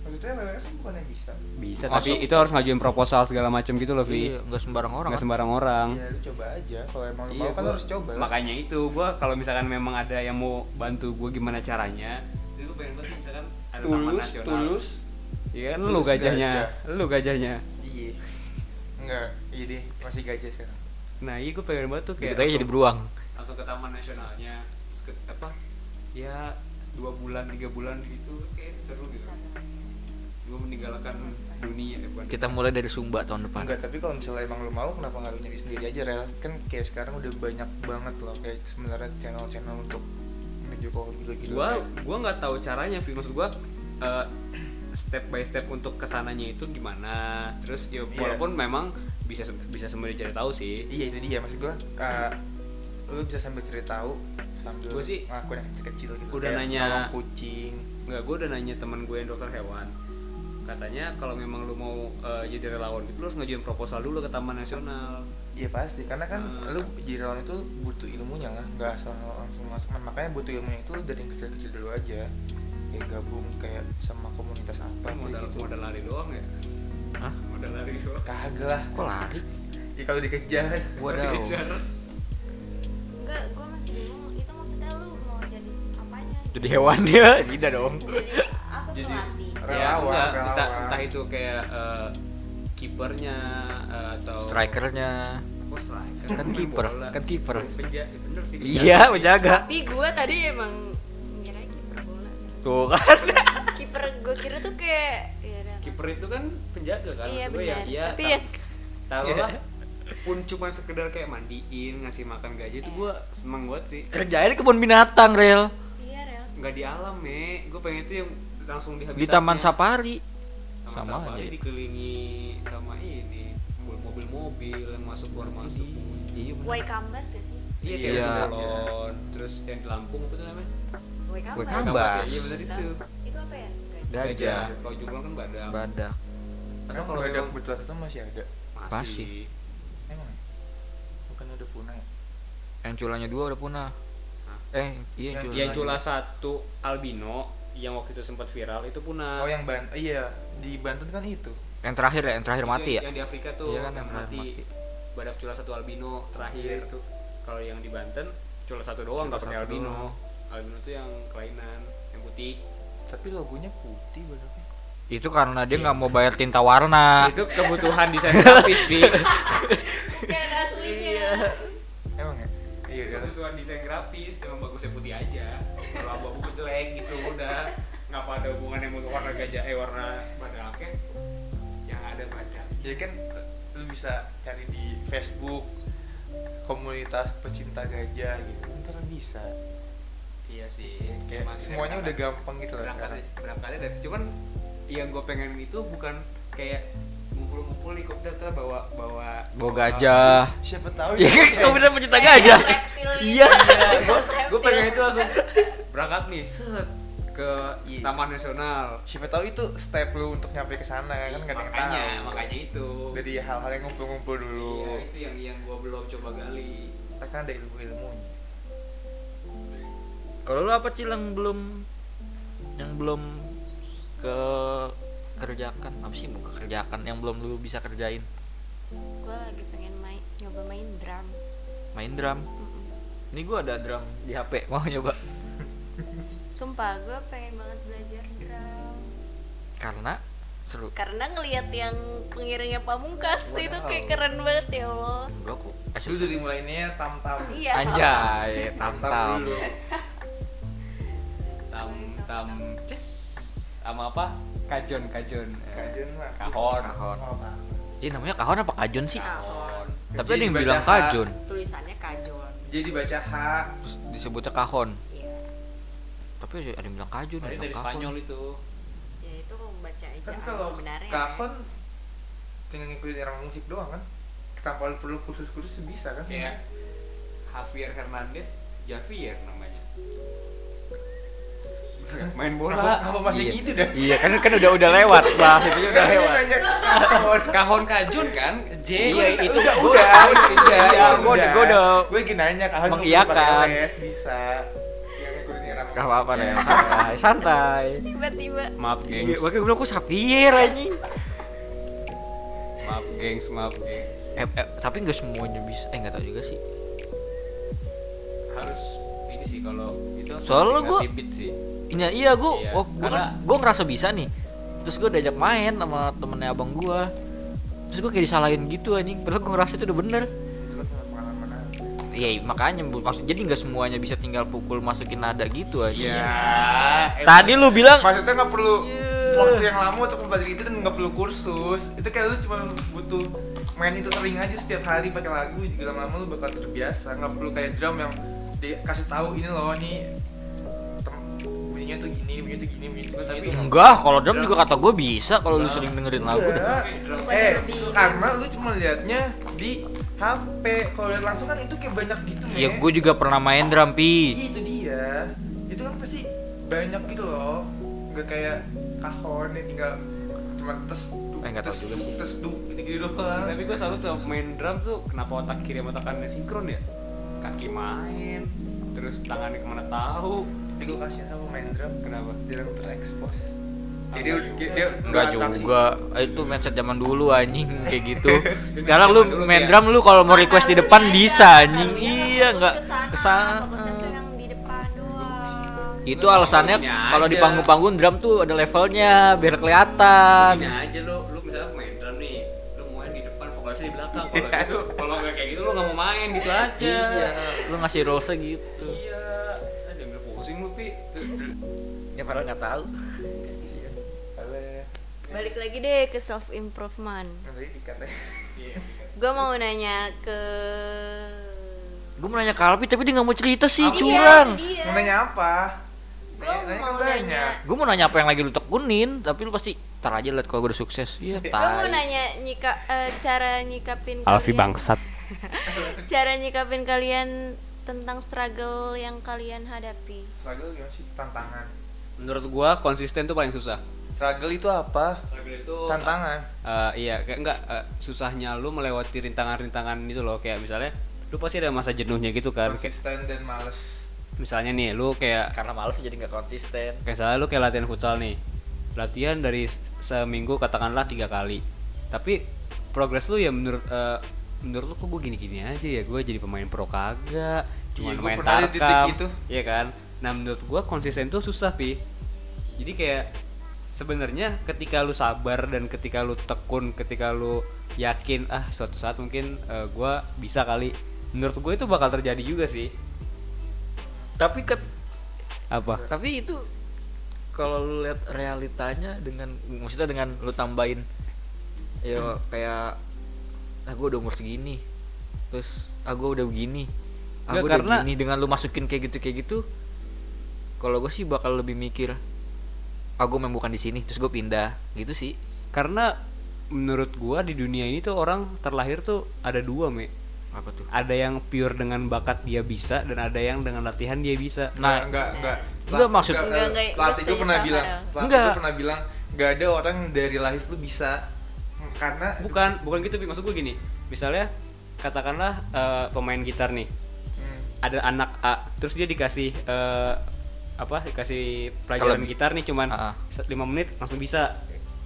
maksudnya WWF kan bukannya bisa bisa Masuk. tapi itu harus ngajuin proposal segala macam gitu loh Vi Iya, enggak sembarang orang. nggak kan? sembarang orang ya lu coba aja kalau emang lu Iya, mau kan harus coba lah. makanya itu gue kalau misalkan memang ada yang mau bantu gue gimana caranya itu gue pengen banget misalkan ada taman tulus nasional tulus iya kan lu gajahnya gajah. lu gajahnya. Iya. Enggak iya deh masih gajah sekarang. Nah iya gue pengen banget tuh kayak Kita jadi beruang. langsung ke taman nasionalnya terus ke, apa ya dua bulan tiga bulan gitu kayak seru gitu. Gue meninggalkan dunia ya bukan Kita mulai dari Sumba tahun depan. enggak tapi kalau misalnya emang lu mau kenapa nggak lu nyari sendiri aja rel? Kan kayak sekarang udah banyak banget loh kayak sebenarnya channel-channel untuk menuju ke hobi gitu gua gua nggak tahu caranya Vi maksud gua eh, step by step untuk ke sananya itu gimana. Terus ya Iya. walaupun memang bisa bisa semua dicari tahu sih. Iya itu dia. Maksud gua eh, lu bisa sambil cerita tahu sambil Gua sih ngelakuin yang kecil-kecil gitu. udah kayak nanya- kucing. Nggak gua udah nanya teman gue yang dokter hewan. Katanya kalau memang lu mau eh, jadi relawan itu lu harus ngajuin proposal dulu ke taman nasional. Iya pasti, karena kan Hmm. lu jadi relawan itu butuh ilmunya nggak, nggak asal langsung masuk. Makanya butuh ilmunya itu dari yang kecil-kecil dulu aja. Kayak gabung kayak sama komunitas apa modal gitu. modal lari doang ya Hah? modal lari doang Kagak lah. Kok lari? Ya kalau dikejar. Wadaw. Kejar. Enggak, gue masih bingung. Itu maksudnya lu mau jadi apanya? Jadi hewan dia, tidak dong. Jadi apa Jadi pelatih? Relawan, ya, relawan. Entah, entah itu kayak eh, kipernya eh, atau strikernya Oh, striker. Kan kiper, kan kiper. Iya menjaga Tapi gue tadi emang. Tuh kan [laughs] Kiper gue kira tuh kayak ya Kiper itu kan penjaga kan Iya, maksud gue ya. benar. Iya. Tapi ta- ya- taruhlah pun cuma sekedar kayak mandiin, ngasih makan gajah itu gua seneng banget sih. kerjain kebun binatang rel Iya, Rel. Nggak di alam, Me. Gue pengen itu yang langsung di di taman safari Taman sama safari aja. dikelilingi sama ini mobil-mobil yang masuk keluar masuk. iya. Wai Kambas gak sih? Iya, Iya. kayak balon, terus yang di Lampung apa tuh namanya? Wai Kambas. Ya, Iya benar itu. Itu apa ya? Gajah. Kalau jumlah kan badak. badak Atau kalau kalau ada yang- kebetulan itu masih ada masih. Masih. emang bukan udah punah ya yang culanya dua udah punah Hah? eh iya Yang- cula Yang cula satu albino yang waktu itu sempat viral itu punah. oh yang ban iya di Banten kan itu yang terakhir ya yang terakhir Itu mati yang, ya Yang di Afrika tuh Iya kan, yang yang mati. mati. Badak cula satu albino terakhir. Iya, itu. Kalau yang di Banten cula satu doang nggak pakai satu albino. doang. Albino tuh yang kelainan, yang putih. tapi logonya putih itu karena dia nggak mau bayar tinta warna [laughs] Itu kebutuhan desain grafis, Bi. [laughs] Kayak aslinya. emang ya iya kan kebutuhan desain grafis emang bagusnya putih aja. Kalau abu-abu jelek gitu udah ngapa ada hubungannya sama warna gajah eh warna badaknya yang ada badak. ya kan lu bisa cari di Facebook komunitas pecinta gajah gitu ntar bisa Iya sih. kayak Masih semuanya udah gampang gitu lah sekarang. berangkat berangkatnya dari situ. cuman yang gue pengen itu bukan kayak ngumpul-ngumpul di kopdar terus bawa bawa bawa gajah. Siapa tahu ya. kan? Bisa pencinta gajah. gitu. iya. Gue pengen itu langsung berangkat nih set ke Iya. Taman Nasional. Siapa tahu itu step lu untuk nyampe ke sana kan nggak ada yang makanya tahu. makanya itu. Dari hal-hal yang ngumpul-ngumpul dulu. Iya itu yang yang gue belum coba gali. Kita kan ada ilmu-ilmunya kalau lu apa cil yang belum yang belum ke kerjakan apa sih mau kerjakan yang belum lu bisa kerjain Gue lagi pengen main nyoba main drum. main drum Mm-mm. ini gua ada drum di HP mau nyoba [laughs] Sumpah, gue pengen banget belajar drum. karena seru Karena ngelihat yang pengiringnya Pamungkas Wow. itu kayak keren banget ya Allah. enggak kok lu dari mulainya tam-tam Iya. anjay tam tam tam dulu tam tam ces sama apa? Kajon kajon. Kajian mah kahon. Kahon. Oh, ini namanya kahon apa kajon sih? Kahon. tapi ada yang bilang kajon. Tulisannya kajon. jadi baca H. Terus disebutnya kahon. Iya. tapi ada yang bilang kajon ada dari bilang Spanyol itu. Ya itu membaca tapi ejaan kalau sebenarnya. kahon tinggal ngikutin orang musik doang kan? Tanpa lu perlu kursus-kursus bisa kan? Kayak Javier Hernandez Javier namanya main bola apa, masih Iya. gitu dah iya kan kan udah udah lewat bahas itu udah Kan dia lewat nanya kahon kahon kajun kan J Iya, itu udah udah udah, udah iya, gua udah- gua udah gue lagi nanya kahon mengiyakan. bisa orang Gak apa-apa nih, ya. santai, santai. Tiba-tiba maaf Iya, gengs Makanya gue bilang kok Xavier anjing. maaf gengs maaf gengs Eh, eh, tapi nggak semuanya bisa. Eh nggak tahu juga sih. harus ini sih kalau itu Soalnya beat sih Iya, iya gue, Iya, oh, gue, karena- gue ngerasa bisa nih. Terus gue diajak main sama temennya abang gue. Terus gue kayak disalahin gitu anjing. Padahal gue ngerasa itu udah bener. kan. Iya makanya maksud jadi nggak semuanya bisa tinggal pukul masukin nada gitu aja. Iya. Tadi lu bilang maksudnya nggak perlu Iya. waktu yang lama untuk mempelajari itu dan nggak perlu kursus itu kayak lu cuma butuh main itu sering aja setiap hari pakai lagu juga lama-lama lu bakal terbiasa nggak perlu kayak drum yang dikasih tahu ini loh nih bunyinya tuh gini bunyinya tuh gini bunyinya tuh Tapi enggak, kalau drum juga kata gue bisa kalau lu sering dengerin lagu dah. Enggak. Eh karena lu cuma liatnya di HP kalau lihat langsung kan itu kayak banyak gitu Ya gue juga pernah main drum pi. Iya itu dia. Itu kan pasti banyak gitu loh. Gak kayak kahon yang tinggal cuma tes Eh, nggak tahu tes juga sih. tes du gitu-gitu doang. tapi gue selalu tuh main drum tuh kenapa otak kiri sama otak kanannya sinkron ya kaki main terus tangannya ke mana tahu Tapi gue kasihan sama main drum kenapa jarang terekspos. Jadi nggak dia, dia Enggak atraksi. juga, Eh, itu mindset zaman dulu anjing kayak gitu. [laughs] Sekarang lu main drum lu kalau mau request di depan lu bisa anjing. Iya enggak ke sana, ke sana. fokusnya di depan. Itu alasannya kalau di panggung-panggung drum tuh ada levelnya biar kelihatan. Gini aja lu, lu misalnya main drum nih, balasnya di belakang kalau [laughs] gitu kalau nggak kayak gitu lu nggak mau main gitu aja iya lu ngasih rulesnya gitu pusing lu pi. Ya padahal nggak tahu. Boleh. balik lagi deh ke self improvement ya. iya gue mau nanya ke gue mau nanya ke Alpi tapi dia nggak mau cerita sih Iya, curang. dia. Mau nanya apa? Nanya mau nanya. gue mau nanya apa yang lagi lu tekunin tapi lu pasti tar aja liat kalau gue udah sukses. Iya gue mau nanya nyika eh, cara nyikapin Alfi kalian. bangsat. [laughs] Cara nyikapin kalian tentang struggle yang kalian hadapi Struggle gimana sih? Tantangan. menurut gua konsisten tuh paling susah Struggle itu apa? struggle itu Tantangan. Eh, iya kayak enggak eh, susahnya lu melewati rintangan-rintangan itu loh kayak misalnya lu pasti ada masa jenuhnya gitu kan kayak Konsisten dan males. misalnya nih lu kayak karena males jadi nggak konsisten kayak misalnya lu kayak latihan futsal nih latihan dari seminggu katakanlah tiga kali tapi progres lu ya menurut eh, menurut lu kok gue gini-gini aja ya? Gue jadi pemain pro kagak cuma gua main tarkam. itu. iya kan? Nah menurut gue konsisten tuh susah pi. Jadi kayak sebenarnya ketika lu sabar dan ketika lu tekun ketika lu yakin ah suatu saat mungkin eh, gua bisa kali menurut gue itu bakal terjadi juga sih. Tapi ke apa? Tapi itu kalau lu lihat realitanya dengan maksudnya dengan lu tambahin ya kayak ah gue udah umur segini. Terus ah gue udah begini. Ah Nggak, gue udah karena- gini dengan lu masukin kayak gitu kayak gitu kalau gue sih bakal lebih mikir ah gue memang bukan di sini terus gue pindah. Gitu sih. Karena menurut gua di dunia ini tuh orang terlahir tuh ada dua me. Apa tuh? Ada yang pure dengan bakat dia bisa dan ada yang dengan latihan dia bisa. Nah, enggak enggak enggak, maksud- Enggak, enggak, pelatih gue gue setuju pernah bilang pelatih Enggak. gue pernah bilang nggak ada orang dari lahir tuh bisa karena bukan bukan gitu maksud gue gini. Misalnya katakanlah eh, pemain gitar nih. Hmm, ada anak A terus dia dikasih eh, apa dikasih pelajaran Kalau- gitar nih cuman ah. 5 menit langsung bisa.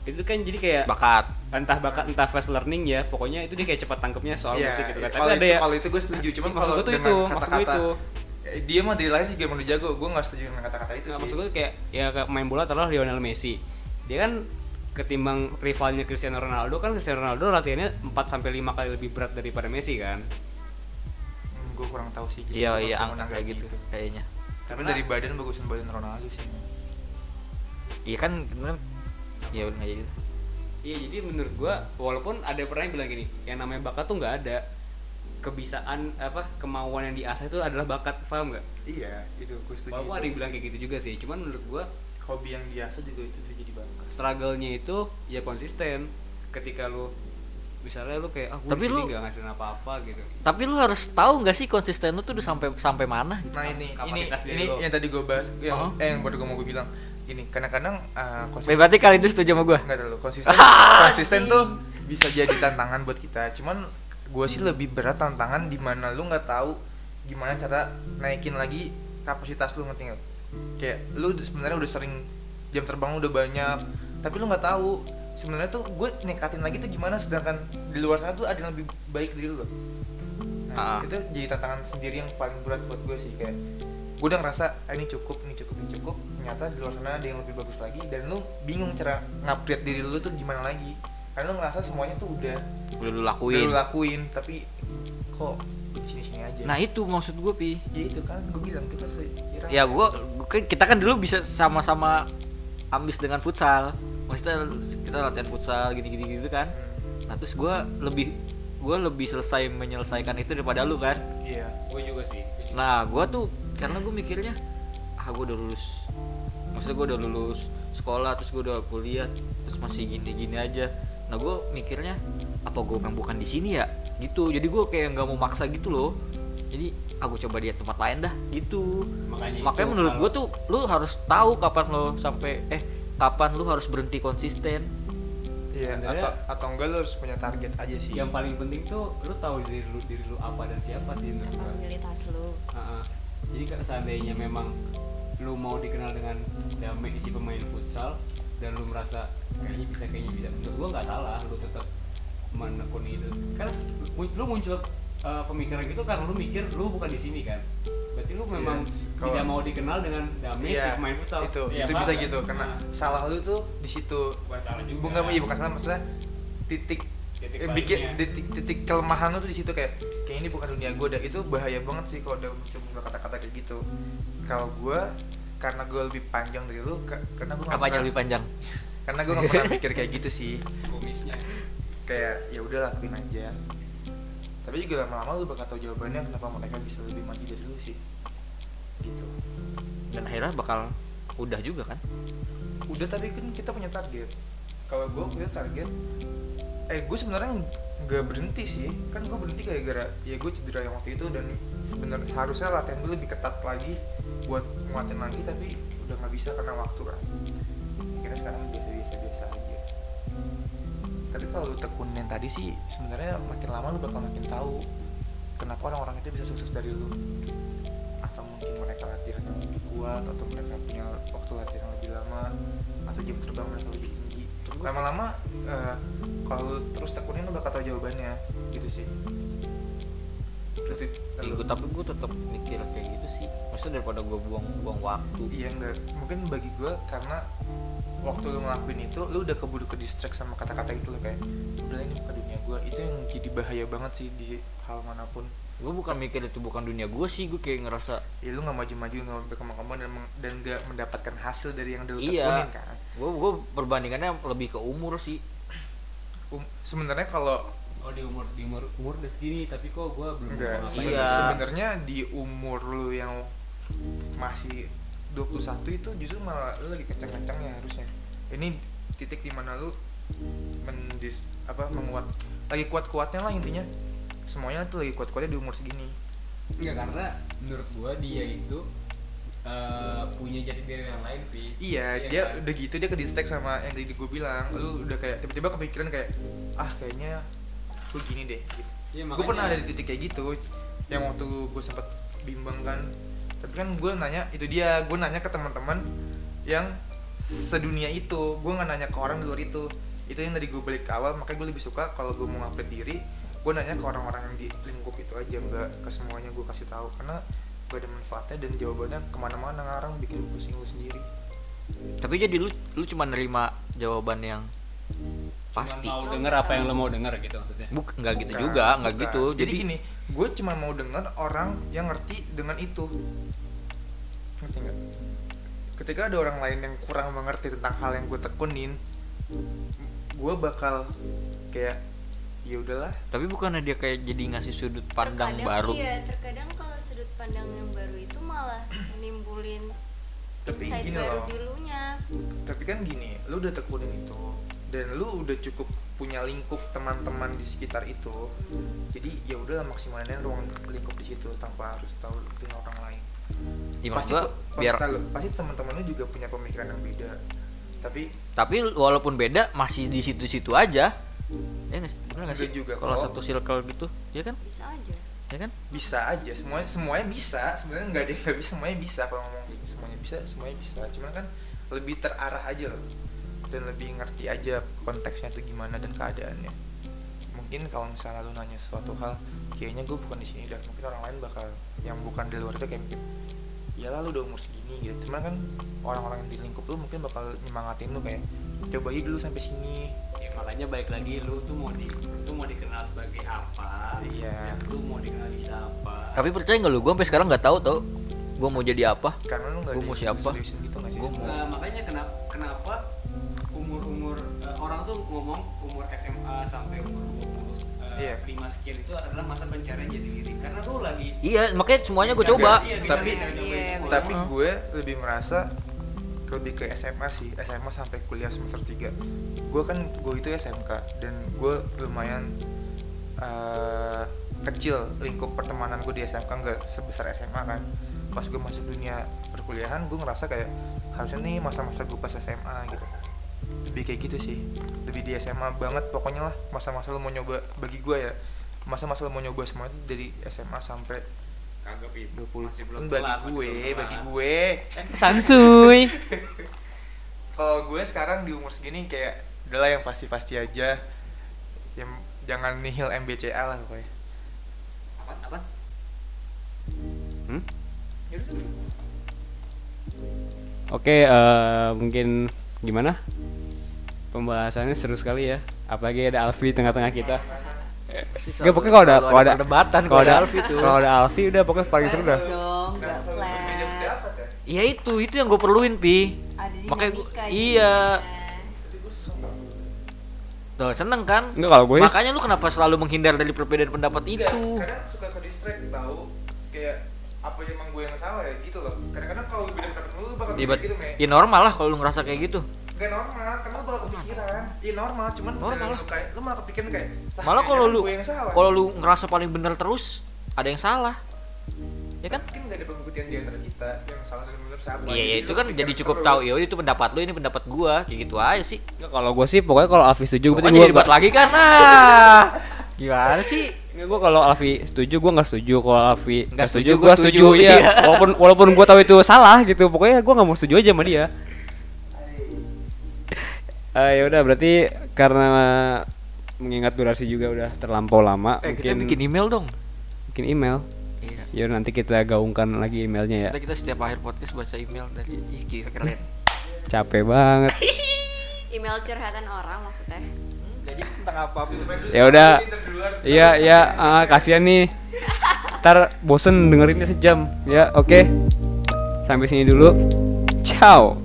Itu kan jadi kayak bakat. entah bakat entah fast learning ya. Pokoknya itu dia kayak cepat tangkepnya soal iya, musik gitu kan. tapi kalau ada itu ya kalau itu gue setuju cuman maksud kalau gue tuh dengan itu maksud gue kata-kata itu. Dia mah dari lahir juga udah jago. Gue nggak setuju dengan kata-kata itu Nah, sih. maksud gue kayak ya kayak main bola taruhlah Lionel Messi. Dia kan ketimbang rivalnya Cristiano Ronaldo kan Cristiano Ronaldo latihannya 4 sampai 5 kali lebih berat daripada Messi kan? Hmm, gue kurang tahu sih jadi iya iya kayak gitu itu. kayaknya. Tapi Karena- dari badan bagusan badan Ronaldo sih iya kan kan ya nggak jadi iya jadi menurut gua walaupun ada pernah yang bilang gini yang namanya bakat tuh nggak ada. Kebisaan apa kemauan yang diasah itu adalah bakat paham nggak? Iya itu gue setuju. Walaupun ada yang bilang kayak gitu juga sih cuman menurut gua hobi yang biasa juga itu bisa jadi bakat struggle-nya itu ya konsisten. Ketika lu misalnya lu kayak ah gua Tapi lu- nggak ngasilin apa-apa gitu. Tapi lu harus tahu nggak sih konsisten lu tuh udah sampai sampai mana? Gitu nah ini ini Kapasitas ini lo. yang tadi gue bahas yang Oh. eh yang baru gue mau gue bilang. Ini kadang-kadang uh, Eh, berarti kali itu setuju sama gue Enggak terlalu. Konsisten [laughs] konsisten tuh bisa jadi tantangan buat kita. Cuman gue sih lebih berat tantangan di mana lu nggak tahu gimana cara naikin lagi kapasitas lu ngerti nggak? Kayak lu sebenarnya udah sering jam terbang lu udah banyak tapi lu nggak tahu sebenarnya tuh gue ningkatin lagi tuh gimana sedangkan di luar sana tuh ada yang lebih baik dari lu. Nah, Ah. itu jadi tantangan sendiri yang paling berat buat gue sih kayak gue udah ngerasa ah, ini cukup ini cukup ini cukup. Ternyata di luar sana ada yang lebih bagus lagi dan lu bingung cara ngupgrade diri lu tuh gimana lagi. Karena lu ngerasa semuanya tuh udah udah lu udah lakuin lu lakuin tapi kok di sini sini aja? Nah itu maksud gue pi. Ya itu kan gue bilang kita sekira ya gue kita kan dulu bisa sama-sama ambis dengan futsal maksudnya kita latihan futsal gini-gini gitu kan. Nah terus gue lebih gue lebih selesai menyelesaikan itu daripada lu kan. Iya gue juga sih. Nah gue tuh karena gue mikirnya ah gue udah lulus. Maksudnya gue udah lulus sekolah terus gue udah kuliah terus masih gini-gini aja. Nah gue mikirnya apa gue memang bukan di sini ya? Gitu. Jadi gue kayak nggak mau maksa gitu loh. Jadi aku coba di tempat lain dah. Gitu. Makanya makanya itu menurut kalau- gue tuh lu harus tahu kapan lo sampai eh kapan lu harus berhenti konsisten iya atau atau enggak lu harus punya target aja sih yang paling penting tuh lu tahu diri lu diri lu apa dan siapa sih menurut gua. kapabilitas lu Heeh. jadi kalau seandainya memang lu mau dikenal dengan damai isi pemain futsal dan lu merasa kayaknya bisa kayaknya bisa menurut gua nggak salah lu tetap menekuni itu karena lu muncul uh, pemikiran gitu karena lu mikir lu bukan di sini kan? Berarti lu memang Iya, kalau- tidak mau dikenal dengan damai si Iya, pemain futsal. itu. Iya, itu bisa kan? gitu karena Nah, salah lu tuh di situ. Bukan salah juga. Bukan iya bukan salah maksudnya titik Titik eh, bikin baliknya. titik, titik kelemahan lu tuh di situ kayak kayak ini bukan dunia gue dan itu bahaya banget sih kalau udah mencoba kata-kata kayak gitu. Kalau gue karena gue lebih panjang dari lu ka- karena gue apanya lebih panjang? Karena gue gak pernah mikir kayak gitu sih. [laughs] Kayak ya udah lakuin aja tapi juga lama-lama lu bakal tahu jawabannya kenapa mereka bisa lebih maju dari lu sih. Gitu. Dan akhirnya bakal udah juga kan? Udah tapi kan kita punya target. Kalau gue punya target eh gue sebenarnya nggak berhenti sih. Kan gue berhenti kayak gara ya gue cedera yang waktu itu dan sebenarnya harusnya latihan gue lebih ketat lagi buat nguatin lagi tapi udah nggak bisa karena waktu kan. Kira sekarang biasa tapi kalau lu tekunin tadi sih sebenarnya makin lama lu bakal makin tahu kenapa orang-orang itu bisa sukses dari lu. Atau mungkin mereka latihan yang lebih kuat atau mereka punya waktu latihan yang lebih lama atau jam terbang mereka lebih tinggi. Lama-lama eh, kalau terus tekunin lu bakal tahu jawabannya. Gitu sih Berarti ya, gua- tapi gue tetap mikir kayak gitu sih. Maksudnya daripada gue buang-buang waktu. Iya enggak mungkin bagi gue karena waktu lu ngelakuin itu lu udah keburu ke distract sama kata-kata itu lo kayak udah ini bukan dunia gue itu yang jadi bahaya banget sih di hal mana pun. Gue bukan mikir itu bukan dunia gue sih gue kayak ngerasa ya lu nggak maju-maju nggak berkembang-kembang dan dan nggak mendapatkan hasil dari yang dulu Iya. tekunin kan? Gue gue perbandingannya lebih ke umur sih. Um, sebenarnya kalau oh di umur di umur umur udah segini tapi kok gue belum enggak. Iya. sebenarnya di umur lu yang masih 21 itu justru malah lu lagi kencang-kencangnya harusnya. Ini titik di mana lu mendis apa menguat lagi kuat-kuatnya lah intinya. Semuanya tuh lagi kuat-kuatnya di umur segini. Enggak karena menurut gua dia itu eh, punya jati diri yang lain Vi iya Iya dia kan? udah gitu dia ke distract sama yang tadi gue bilang. Lu udah kayak tiba-tiba kepikiran kayak ah kayaknya gue gini deh gitu. Iya, gue pernah ada di titik kayak gitu yang waktu gue sempet bimbang kan. Tapi kan gue nanya itu dia gue nanya ke teman-teman yang sedunia itu. Gue nggak nanya ke orang di luar itu. Itu yang dari gue balik ke awal makanya gue lebih suka kalau gue mau update diri gue nanya ke orang-orang yang di lingkup itu aja nggak ke semuanya gue kasih tahu. Karena gak ada manfaatnya dan jawabannya ke mana-mana ngarang bikin pusing lu sendiri. Tapi jadi lu lu cuma nerima jawaban yang pasti. Mau denger apa yang lo mau denger gitu maksudnya? Buk, nggak gitu juga nggak gitu. Jadi, gini gue cuma mau denger orang yang ngerti dengan itu. Ngerti nggak? Ketika ada orang lain yang kurang mengerti tentang hal yang gue tekunin gue bakal kayak ya udahlah. Tapi bukannya dia kayak jadi ngasih sudut pandang Terkadang baru? iya terkadang kalau sudut pandang yang baru itu malah menimbulin Tapi gini baru loh. tapi kan gini lu udah tekunin itu dan lu udah cukup punya lingkup teman-teman di sekitar itu jadi ya udahlah maksimalin ruang lingkup di situ tanpa harus tahu dengan orang lain. Ya, pasti gua, biar lu, pasti teman-temannya juga punya pemikiran yang beda. Tapi tapi walaupun beda masih di situ-situ aja. Ya nggak sih? Nggak Enggak sih? juga, kalau satu circle gitu ya kan? Bisa aja. Ya kan? Bisa aja semuanya semuanya bisa. Sebenarnya nggak ada yang nggak bisa semuanya bisa. Kalau ngomong gitu semuanya bisa semuanya bisa. Cuman kan lebih terarah aja loh dan lebih ngerti aja konteksnya itu gimana dan keadaannya. Mungkin kalau misalnya lu nanya suatu hal kayaknya gue bukan di sini dan mungkin orang lain bakal yang bukan di luar itu kayak mikir ya lu udah umur segini gitu. Cuman kan orang-orang yang di lingkup lu mungkin bakal nyemangatin lu kayak coba aja dulu sampai sini. Ya, makanya baik lagi lu tuh mau di tuh mau dikenal sebagai apa Iya. dan lu mau dikenal bisa apa tapi percaya nggak lu? Gue sampai sekarang nggak tahu tau. Gue mau jadi apa? Karena lu nggak Gua mau siapa? gitu nggak sih Gua mau- Nah, makanya kenapa kenapa ngomong umur SMA sampai umur 20 Iya. eh, lima sekian itu adalah masa pencarian jati diri karena lu lagi iya makanya semuanya gue Enggak, coba. iya, Tapi- Iya, tapi Heeh. gue lebih merasa lebih ke SMA sih. SMA sampai kuliah semester 3 gue kan gue itu SMK dan gue lumayan eh, kecil lingkup pertemanan gue di SMK nggak sebesar SMA kan. Pas gue masuk dunia perkuliahan gue ngerasa kayak harusnya nih masa-masa gue pas SMA gitu lebih kayak gitu sih. Lebih di SMA banget pokoknya lah. Masa-masa lo mau nyoba bagi gue ya masa-masa lo mau nyoba semua itu dari SMA sampai kagak. 20 masih belum bagi telat, masih gue belum bagi gue. Santuy. [laughs] Kalau gue sekarang di umur segini kayak adalah yang pasti-pasti aja. Yang jangan nihil MBCA lah pokoknya. Apa apa? Hmm? Yaudah. Oke, eh, mungkin gimana? Pembahasannya seru sekali ya. apalagi ada Alfi di tengah-tengah kita Gak pokoknya kalau ada kalau ada perdebatan kalau ada Alfi tuh. kalau ada Alfi udah pokoknya paling seru dah. Iya itu, itu yang gue perluin pi. Makanya iya. Tuh seneng kan? Enggak kalau gue Makanya lu kenapa selalu menghindar dari perbedaan pendapat Enggak, itu? kadang suka ke distract tahu kayak apa emang gue yang salah ya gitu loh kadang-kadang kalau beda pendapat lu bakal Ya, bet- gitu me ya normal lah kalau lu ngerasa kayak gitu. Gak normal, karena lu bakal kepikiran Iya normal, cuman Normal lah. lu kayak, lu malah kepikiran kayak "Lah, Malah kalau lu gue yang salah kalau lu ngerasa paling benar terus, ada yang salah. Ya kan? Mungkin gak ada pembuktian di antara kita yang salah dan benar siapa Iya, ya Jadi itu kan jadi cukup terus. tahu ya itu pendapat lu ini pendapat gua kayak gitu aja sih. Nggak, kalau gue sih pokoknya kalau Alfi setuju berarti jadi buat lagi kan. Nah. [laughs] Gimana sih? Nggak, gue kalau Alfi setuju gue nggak setuju kalau Alfi Nggak setuju, setuju gua gue setuju setuju. iya Iya. walaupun walaupun gue tahu itu salah gitu pokoknya gue nggak mau setuju aja sama dia Eh ya udah berarti karena mengingat durasi juga udah terlampau lama Eh, kita mungkin bikin email dong. bikin email Iya. ya nanti kita gaungkan lagi emailnya ya Kita kita setiap akhir podcast baca email dari gila, keren. capek banget [laughs] Email curhatan orang maksudnya. Jadi tentang apa? ya udah iya iya ah, kasihan nih ntar bosen dengerinnya sejam ya oke sampai sini dulu ciao